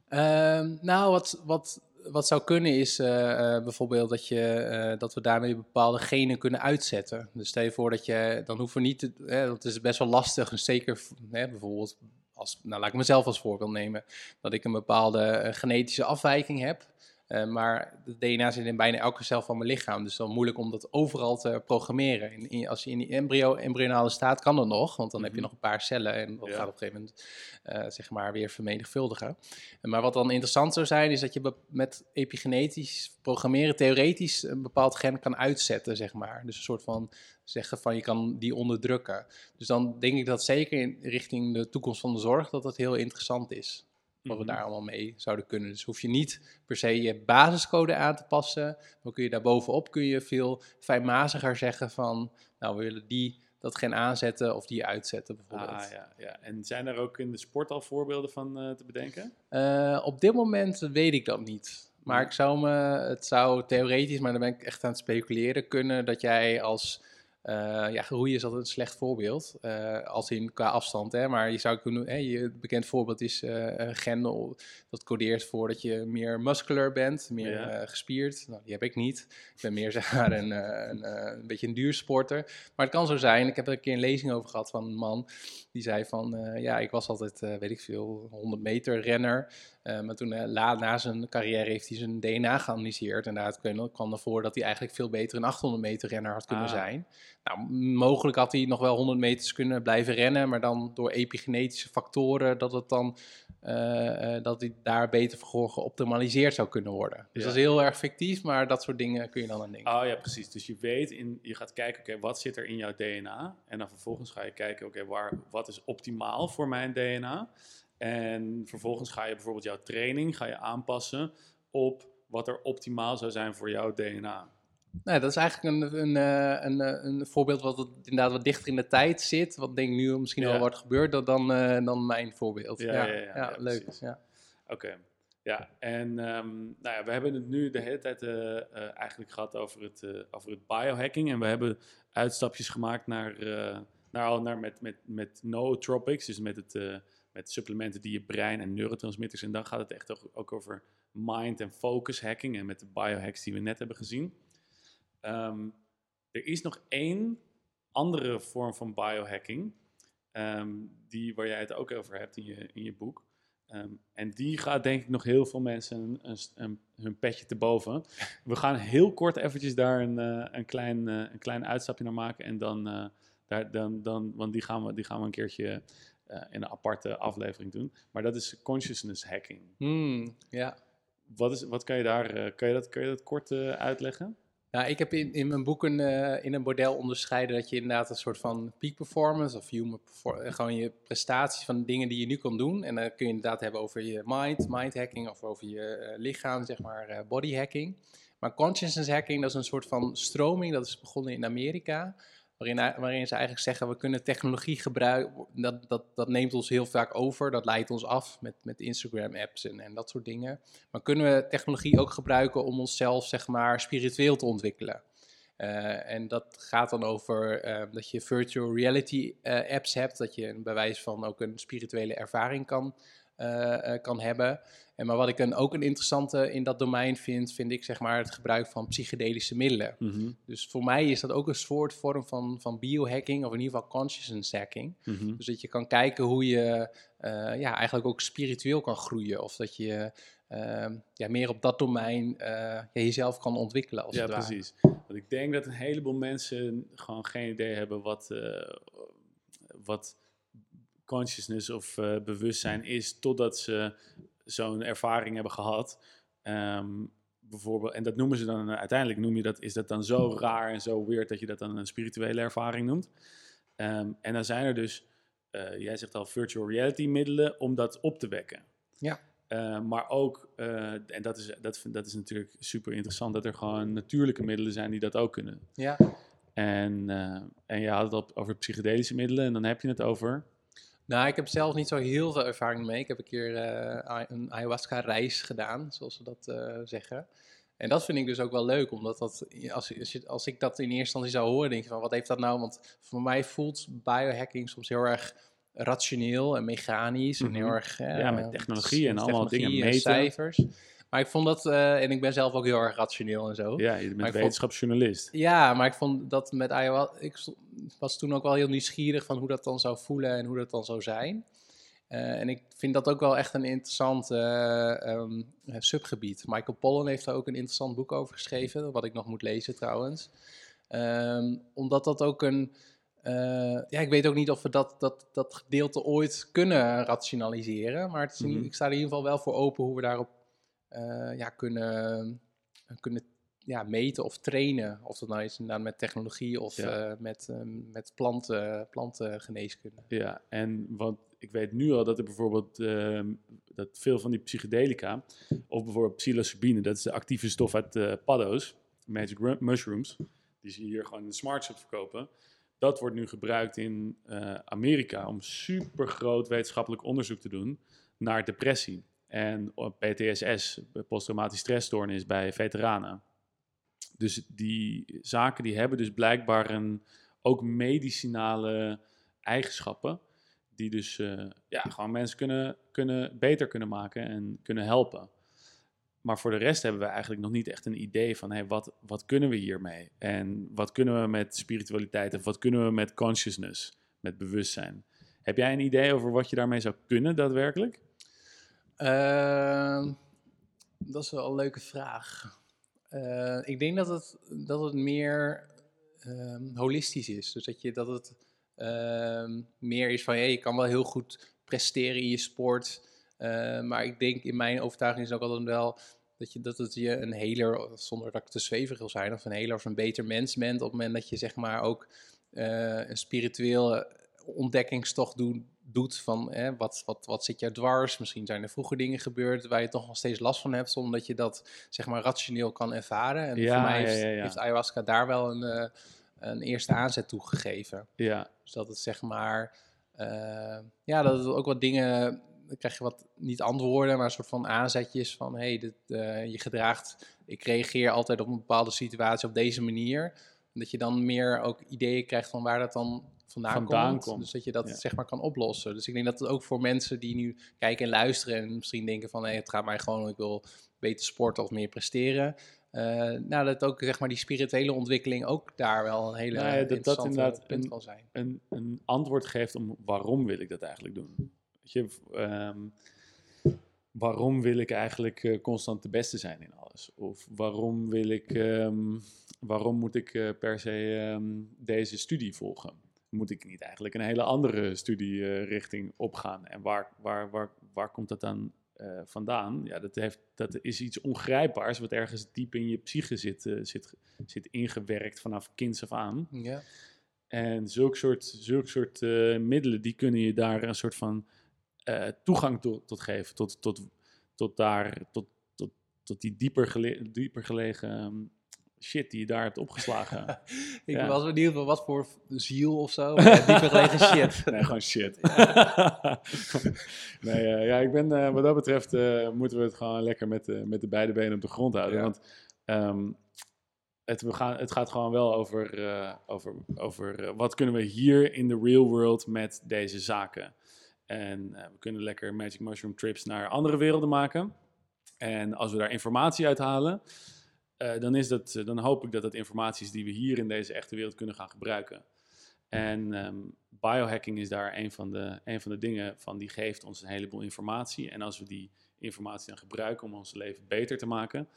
Ehm, nou, wat, wat, wat zou kunnen is eh, eh, bijvoorbeeld dat, je, eh, dat we daarmee bepaalde genen kunnen uitzetten. Dus stel je voor dat je, dan hoeven we niet, te, dat is best wel lastig, en zeker bijvoorbeeld, als, nou laat ik mezelf als voorbeeld nemen, dat ik een bepaalde genetische afwijking heb. Eh, maar het DNA zit in bijna elke cel van mijn lichaam. Dus dan moeilijk om dat overal te programmeren. In, in- als je in die embryo, embryonale staat kan dat nog, want dan heb je Mhm. nog een paar cellen en dat Ja. gaat op een gegeven moment eh, zeg maar weer vermenigvuldigen. Maar wat dan interessant zou zijn, is dat je met epigenetisch programmeren theoretisch een bepaald gen kan uitzetten, zeg maar. Dus een soort van zeggen van je kan die onderdrukken. Dus dan denk ik dat zeker in richting de toekomst van de zorg dat dat heel interessant is. Wat we Mhm. daar allemaal mee zouden kunnen. Dus hoef je niet per se je basiscode aan te passen. Dan kun je daarbovenop kun je veel fijnmaziger zeggen van, nou we willen die dat gen aanzetten of die uitzetten bijvoorbeeld. Ah, ja, ja. En zijn er ook in de sport al voorbeelden van eh, te bedenken? Eh, op dit moment weet ik dat niet. Maar ik zou me, het zou theoretisch, maar dan ben ik echt aan het speculeren, kunnen dat jij als, ja, roeien is altijd een slecht voorbeeld, eh, als in qua afstand, hè, maar je zou kunnen, hè, je bekend voorbeeld is eh, een gen dat codeert voor dat je meer muscular bent, meer Ja. eh, gespierd. Nou, die heb ik niet. Ik ben meer zeg maar een, eh, een, eh, een beetje een duursporter. Maar het kan zo zijn, ik heb er een keer een lezing over gehad van een man, die zei van, eh, ja, ik was altijd, eh, weet ik veel, 100 meter renner. Eh, maar toen, eh, la, na zijn carrière, heeft hij zijn DNA geanalyseerd. En daaruit kwam, ervoor dat hij eigenlijk veel beter een 800 meter renner had kunnen Ah. zijn. Nou, mogelijk had hij nog wel 100 meters kunnen blijven rennen, maar dan door epigenetische factoren dat het dan eh, dat hij daar beter voor geoptimaliseerd zou kunnen worden. Dus Ja. dat is heel erg fictief, maar dat soort dingen kun je dan aan denken. Oh ja, precies. Dus je weet, in, je gaat kijken, oké, wat zit er in jouw DNA? En dan vervolgens ga je kijken, oké, waar wat is optimaal voor mijn DNA? En vervolgens ga je bijvoorbeeld jouw training ga je aanpassen op wat er optimaal zou zijn voor jouw DNA. Nou, dat is eigenlijk een, een, eh, een, eh, een voorbeeld wat het inderdaad wat dichter in de tijd zit. Wat denk ik nu misschien Ja. wel wordt gebeurd dan, dan, eh, dan mijn voorbeeld. Ja, Ja, ja, ja, leuk. Oké, ja. En ehm, nou ja, we hebben het nu de hele tijd eigenlijk gehad over het, over het biohacking. En we hebben uitstapjes gemaakt naar, naar, al- naar met, met, met nootropics, dus met, het, met supplementen die je brein en neurotransmitters. En dan gaat het echt ook, over mind- en focus hacking en met de biohacks die we net hebben gezien. Ehm, er is nog één andere vorm van biohacking, ehm, die, waar jij het ook over hebt in je, in je boek. Ehm, en die gaat denk ik nog heel veel mensen een, een, hun petje te boven. We gaan heel kort eventjes daar een, eh, klein, eh, een klein uitstapje naar maken. En dan, eh, daar, dan, dan want die gaan we, die gaan we een keertje eh, in een aparte aflevering doen. Maar dat is consciousness hacking. Hmm, ja. Wat, is, wat kan je daar, eh, kan, je dat, kan je dat kort eh, uitleggen? Nou, ik heb in, in mijn boeken eh, in een model onderscheiden dat je inderdaad een soort van peak performance of human performance, gewoon je prestaties van dingen die je nu kan doen. En dan kun je inderdaad hebben over je mind, mind hacking of over je lichaam, zeg maar body hacking. Maar consciousness hacking, dat is een soort van stroming, dat is begonnen in Amerika. Waarin, ze eigenlijk zeggen, we kunnen technologie gebruiken, dat, dat, dat neemt ons heel vaak over, dat leidt ons af met, met Instagram-apps en, en dat soort dingen. Maar kunnen we technologie ook gebruiken om onszelf, zeg maar, spiritueel te ontwikkelen? Uh, en dat gaat dan over uh, dat je virtual reality uh, apps hebt, dat je bij wijze van ook een spirituele ervaring kan, kan hebben. En maar wat ik een, ook een interessante in dat domein vind, vind ik zeg maar het gebruik van psychedelische middelen. Mm -hmm. Dus voor mij is dat ook een soort vorm van, van biohacking, of in ieder geval consciousness hacking. Mm -hmm. Dus dat je kan kijken hoe je ja, eigenlijk ook spiritueel kan groeien, of dat je uh, ja, meer op dat domein uh, ja, jezelf kan ontwikkelen. Als ja, precies. Want ik denk dat een heleboel mensen gewoon geen idee hebben wat, uh, wat consciousness of bewustzijn is, totdat ze zo'n ervaring hebben gehad. Um, bijvoorbeeld, en dat noemen ze dan uiteindelijk, noem je dat, is dat dan zo raar en zo weird dat je dat dan een spirituele ervaring noemt. Um, en dan zijn er dus, uh, jij zegt al, virtual reality middelen om dat op te wekken. Ja. Uh, maar ook, uh, en dat is, dat, dat is natuurlijk super interessant, dat er gewoon natuurlijke middelen zijn die dat ook kunnen. Ja. En, en je had het op, over psychedelische middelen en dan heb je het over. Nou, ik heb zelf niet zo heel veel ervaring mee. Ik heb een keer een ayahuasca-reis gedaan, zoals ze dat zeggen. En dat vind ik dus ook wel leuk, omdat dat, als, als, je, als ik dat in eerste instantie zou horen, denk je van wat heeft dat nou? Want voor mij voelt biohacking soms heel erg rationeel en mechanisch en heel Mhm. erg... eh, Ja, met technologie en allemaal dingen en meten. cijfers. Maar ik vond dat, eh, en ik ben zelf ook heel erg rationeel en zo. Ja, je bent wetenschapsjournalist. Ja, maar ik vond dat met ayahuasca... Ik was toen ook wel heel nieuwsgierig van hoe dat dan zou voelen en hoe dat dan zou zijn. Eh, en ik vind dat ook wel echt een interessant eh, ehm, subgebied. Michael Pollan heeft daar ook een interessant boek over geschreven, wat ik nog moet lezen trouwens. Ehm, omdat dat ook een... ja, ik weet ook niet of we dat, dat, dat gedeelte ooit kunnen rationaliseren. Maar het is in- Mhm. ik sta er in ieder geval wel voor open hoe we daarop ja, kunnen, kunnen ja, meten of trainen. Of dat nou is inderdaad met technologie of Ja. eh, met, ehm, met planten, plantengeneeskunde. Ja, en want ik weet nu al dat er bijvoorbeeld ehm, dat veel van die psychedelica, of bijvoorbeeld psilocybine, dat is de actieve stof uit eh paddo's, magic mushrooms, die ze hier gewoon in de smart verkopen. Dat wordt nu gebruikt in eh, Amerika om super groot wetenschappelijk onderzoek te doen naar depressie en PTSS, posttraumatisch stressstoornis bij veteranen. Dus die zaken die hebben dus blijkbaar een, ook medicinale eigenschappen. Die dus eh, ja, gewoon mensen kunnen, kunnen, beter kunnen maken en kunnen helpen. Maar voor de rest hebben we eigenlijk nog niet echt een idee van hey, wat, wat kunnen we hiermee? En wat kunnen we met spiritualiteit of wat kunnen we met consciousness, met bewustzijn? Heb jij een idee over wat je daarmee zou kunnen daadwerkelijk? Ehm, dat is wel een leuke vraag. Eh, ik denk dat het, dat het meer ehm, holistisch is. Dus dat, je, dat het ehm, meer is van, hey, je kan wel heel goed presteren in je sport. eh, maar ik denk, in mijn overtuiging is ook altijd wel dat, je, dat het je een heler, zonder dat ik te zweverig wil zijn, of een heler of een beter mens bent. Op het moment dat je zeg maar ook eh, een spirituele ontdekkingstocht doet, doet van hè, wat, wat, wat zit jou dwars. Misschien zijn er vroeger dingen gebeurd waar je toch nog steeds last van hebt, omdat je dat zeg maar rationeel kan ervaren. En Ja, voor mij heeft, ja, ja. heeft ayahuasca daar wel een, eh, een eerste aanzet toe gegeven. Ja, Dus dat het zeg maar, eh, ja, dat het ook wat dingen, dan krijg je wat, niet antwoorden, maar een soort van aanzetjes van, hé, hey, dit, eh, je gedraagt, ik reageer altijd op een bepaalde situatie op deze manier. Dat je dan meer ook ideeën krijgt van waar dat dan vandaan, Vandaan komt. komt, Dus dat je dat ja. zeg maar kan oplossen. Dus ik denk dat het ook voor mensen die nu kijken en luisteren en misschien denken van, hé, het gaat mij gewoon, ik wil beter sporten of meer presteren. Eh, nou, dat ook zeg maar die spirituele ontwikkeling ook daar wel een hele Nou ja, dat- dat interessante inderdaad punt kan zijn. een, een antwoord geeft om waarom wil ik dat eigenlijk doen. Weet je, ehm, waarom wil ik eigenlijk eh, constant de beste zijn in alles? Of waarom wil ik, ehm, waarom moet ik eh, per se ehm, deze studie volgen? Moet ik niet eigenlijk een hele andere studierichting opgaan? En waar, waar, waar, waar komt dat dan eh, vandaan? Ja, dat, heeft, dat is iets ongrijpbaars wat ergens diep in je psyche zit, eh, zit, zit ingewerkt vanaf kinds af aan. Ja. En zulk soort, zulk soort eh, middelen, die kunnen je daar een soort van eh, toegang tot, tot geven. Tot, tot, tot daar, tot, tot, tot die dieper, gele- dieper gelegen ehm, shit die je daar hebt opgeslagen. Ik Ja. was benieuwd van wat voor ziel of zo. Dieper gelegen shit. nee, gewoon shit. nee, eh, ja, ik ben, eh, wat dat betreft eh, moeten we het gewoon lekker met, de met de beide benen op de grond houden. Ja. Want ehm, het, we gaan, het gaat gewoon wel over, over, over wat kunnen we hier in de real world met deze zaken. En we kunnen lekker Magic Mushroom trips naar andere werelden maken. En als we daar informatie uit halen, eh, dan, is dat, dan hoop ik dat dat informatie is die we hier in deze echte wereld kunnen gaan gebruiken. En ehm, biohacking is daar een van, de, een van de dingen van, die geeft ons een heleboel informatie. En als we die informatie dan gebruiken om ons leven beter te maken.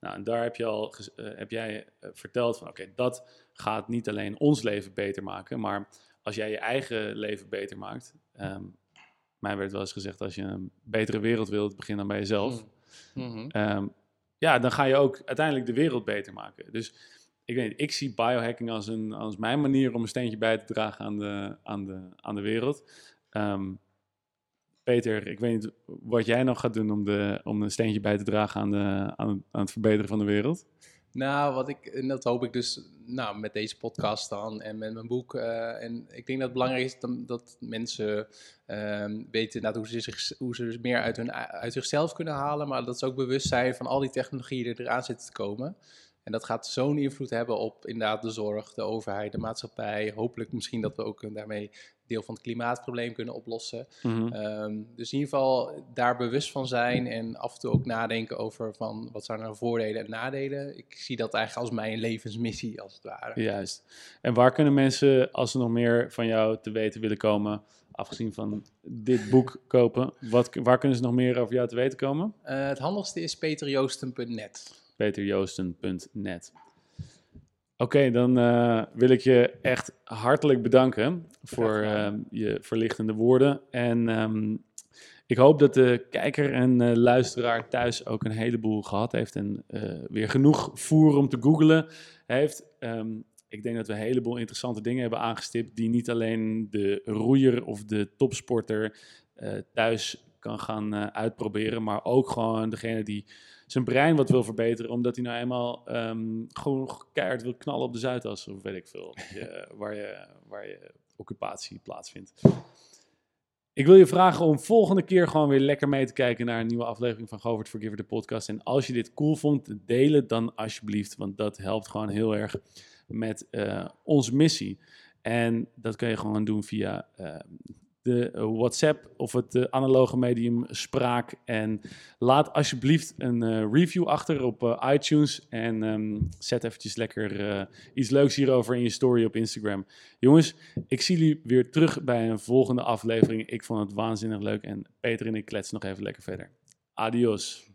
Nou, en daar heb, je al, eh, heb jij eh, verteld van, oké, dat gaat niet alleen ons leven beter maken, maar als jij je eigen leven beter maakt. ehm, mij werd wel eens gezegd, als je een betere wereld wilt, begin dan bij jezelf. Mhm. Ehm, ja, dan ga je ook uiteindelijk de wereld beter maken. Dus ik weet ik zie biohacking als, een, als mijn manier om een steentje bij te dragen aan de, aan de, aan de wereld. Ehm, Peter, ik weet niet wat jij nog gaat doen om, de, om een steentje bij te dragen aan, de, aan, aan het verbeteren van de wereld. Nou, wat ik, en dat hoop ik dus nou, met deze podcast dan en met mijn boek. eh, en ik denk dat het belangrijk is dat, mensen ehm, weten hoe ze, zich, hoe ze dus meer uit, hun, uit zichzelf kunnen halen. Maar dat ze ook bewust zijn van al die technologieën die eraan zitten te komen. En dat gaat zo'n invloed hebben op inderdaad de zorg, de overheid, de maatschappij. Hopelijk misschien dat we ook daarmee deel van het klimaatprobleem kunnen oplossen. Mhm. Ehm, dus in ieder geval daar bewust van zijn en af en toe ook nadenken over van wat zijn nou voordelen en nadelen. Ik zie dat eigenlijk als mijn levensmissie als het ware. Juist. En waar kunnen mensen, als ze nog meer van jou te weten willen komen, afgezien van dit boek kopen, wat, waar kunnen ze nog meer over jou te weten komen? Eh, het handigste is peterjoosten.net. peterjoosten.net. Oké, dan eh, wil ik je echt hartelijk bedanken voor eh, je verlichtende woorden. En ehm, ik hoop dat de kijker en eh, luisteraar thuis ook een heleboel gehad heeft en weer genoeg voer om te googlen heeft. Ehm, ik denk dat we een heleboel interessante dingen hebben aangestipt die niet alleen de roeier of de topsporter thuis kan gaan uitproberen, maar ook gewoon degene die zijn brein wat wil verbeteren, omdat hij nou eenmaal ehm, gewoon keihard wil knallen op de Zuidas, of weet ik veel, je, waar, je, waar je occupatie plaatsvindt. Ik wil je vragen om volgende keer gewoon weer lekker mee te kijken naar een nieuwe aflevering van Govert Forgiver, de podcast. En als je dit cool vond, deel het dan alsjeblieft, want dat helpt gewoon heel erg met eh, onze missie. En dat kan je gewoon doen via eh, de eh, WhatsApp of het eh, analoge medium spraak. En laat alsjeblieft een eh, review achter op iTunes. En ehm, zet eventjes lekker iets leuks hierover in je story op Instagram. Jongens, ik zie jullie weer terug bij een volgende aflevering. Ik vond het waanzinnig leuk. En Peter en ik kletsen nog even lekker verder. Adios.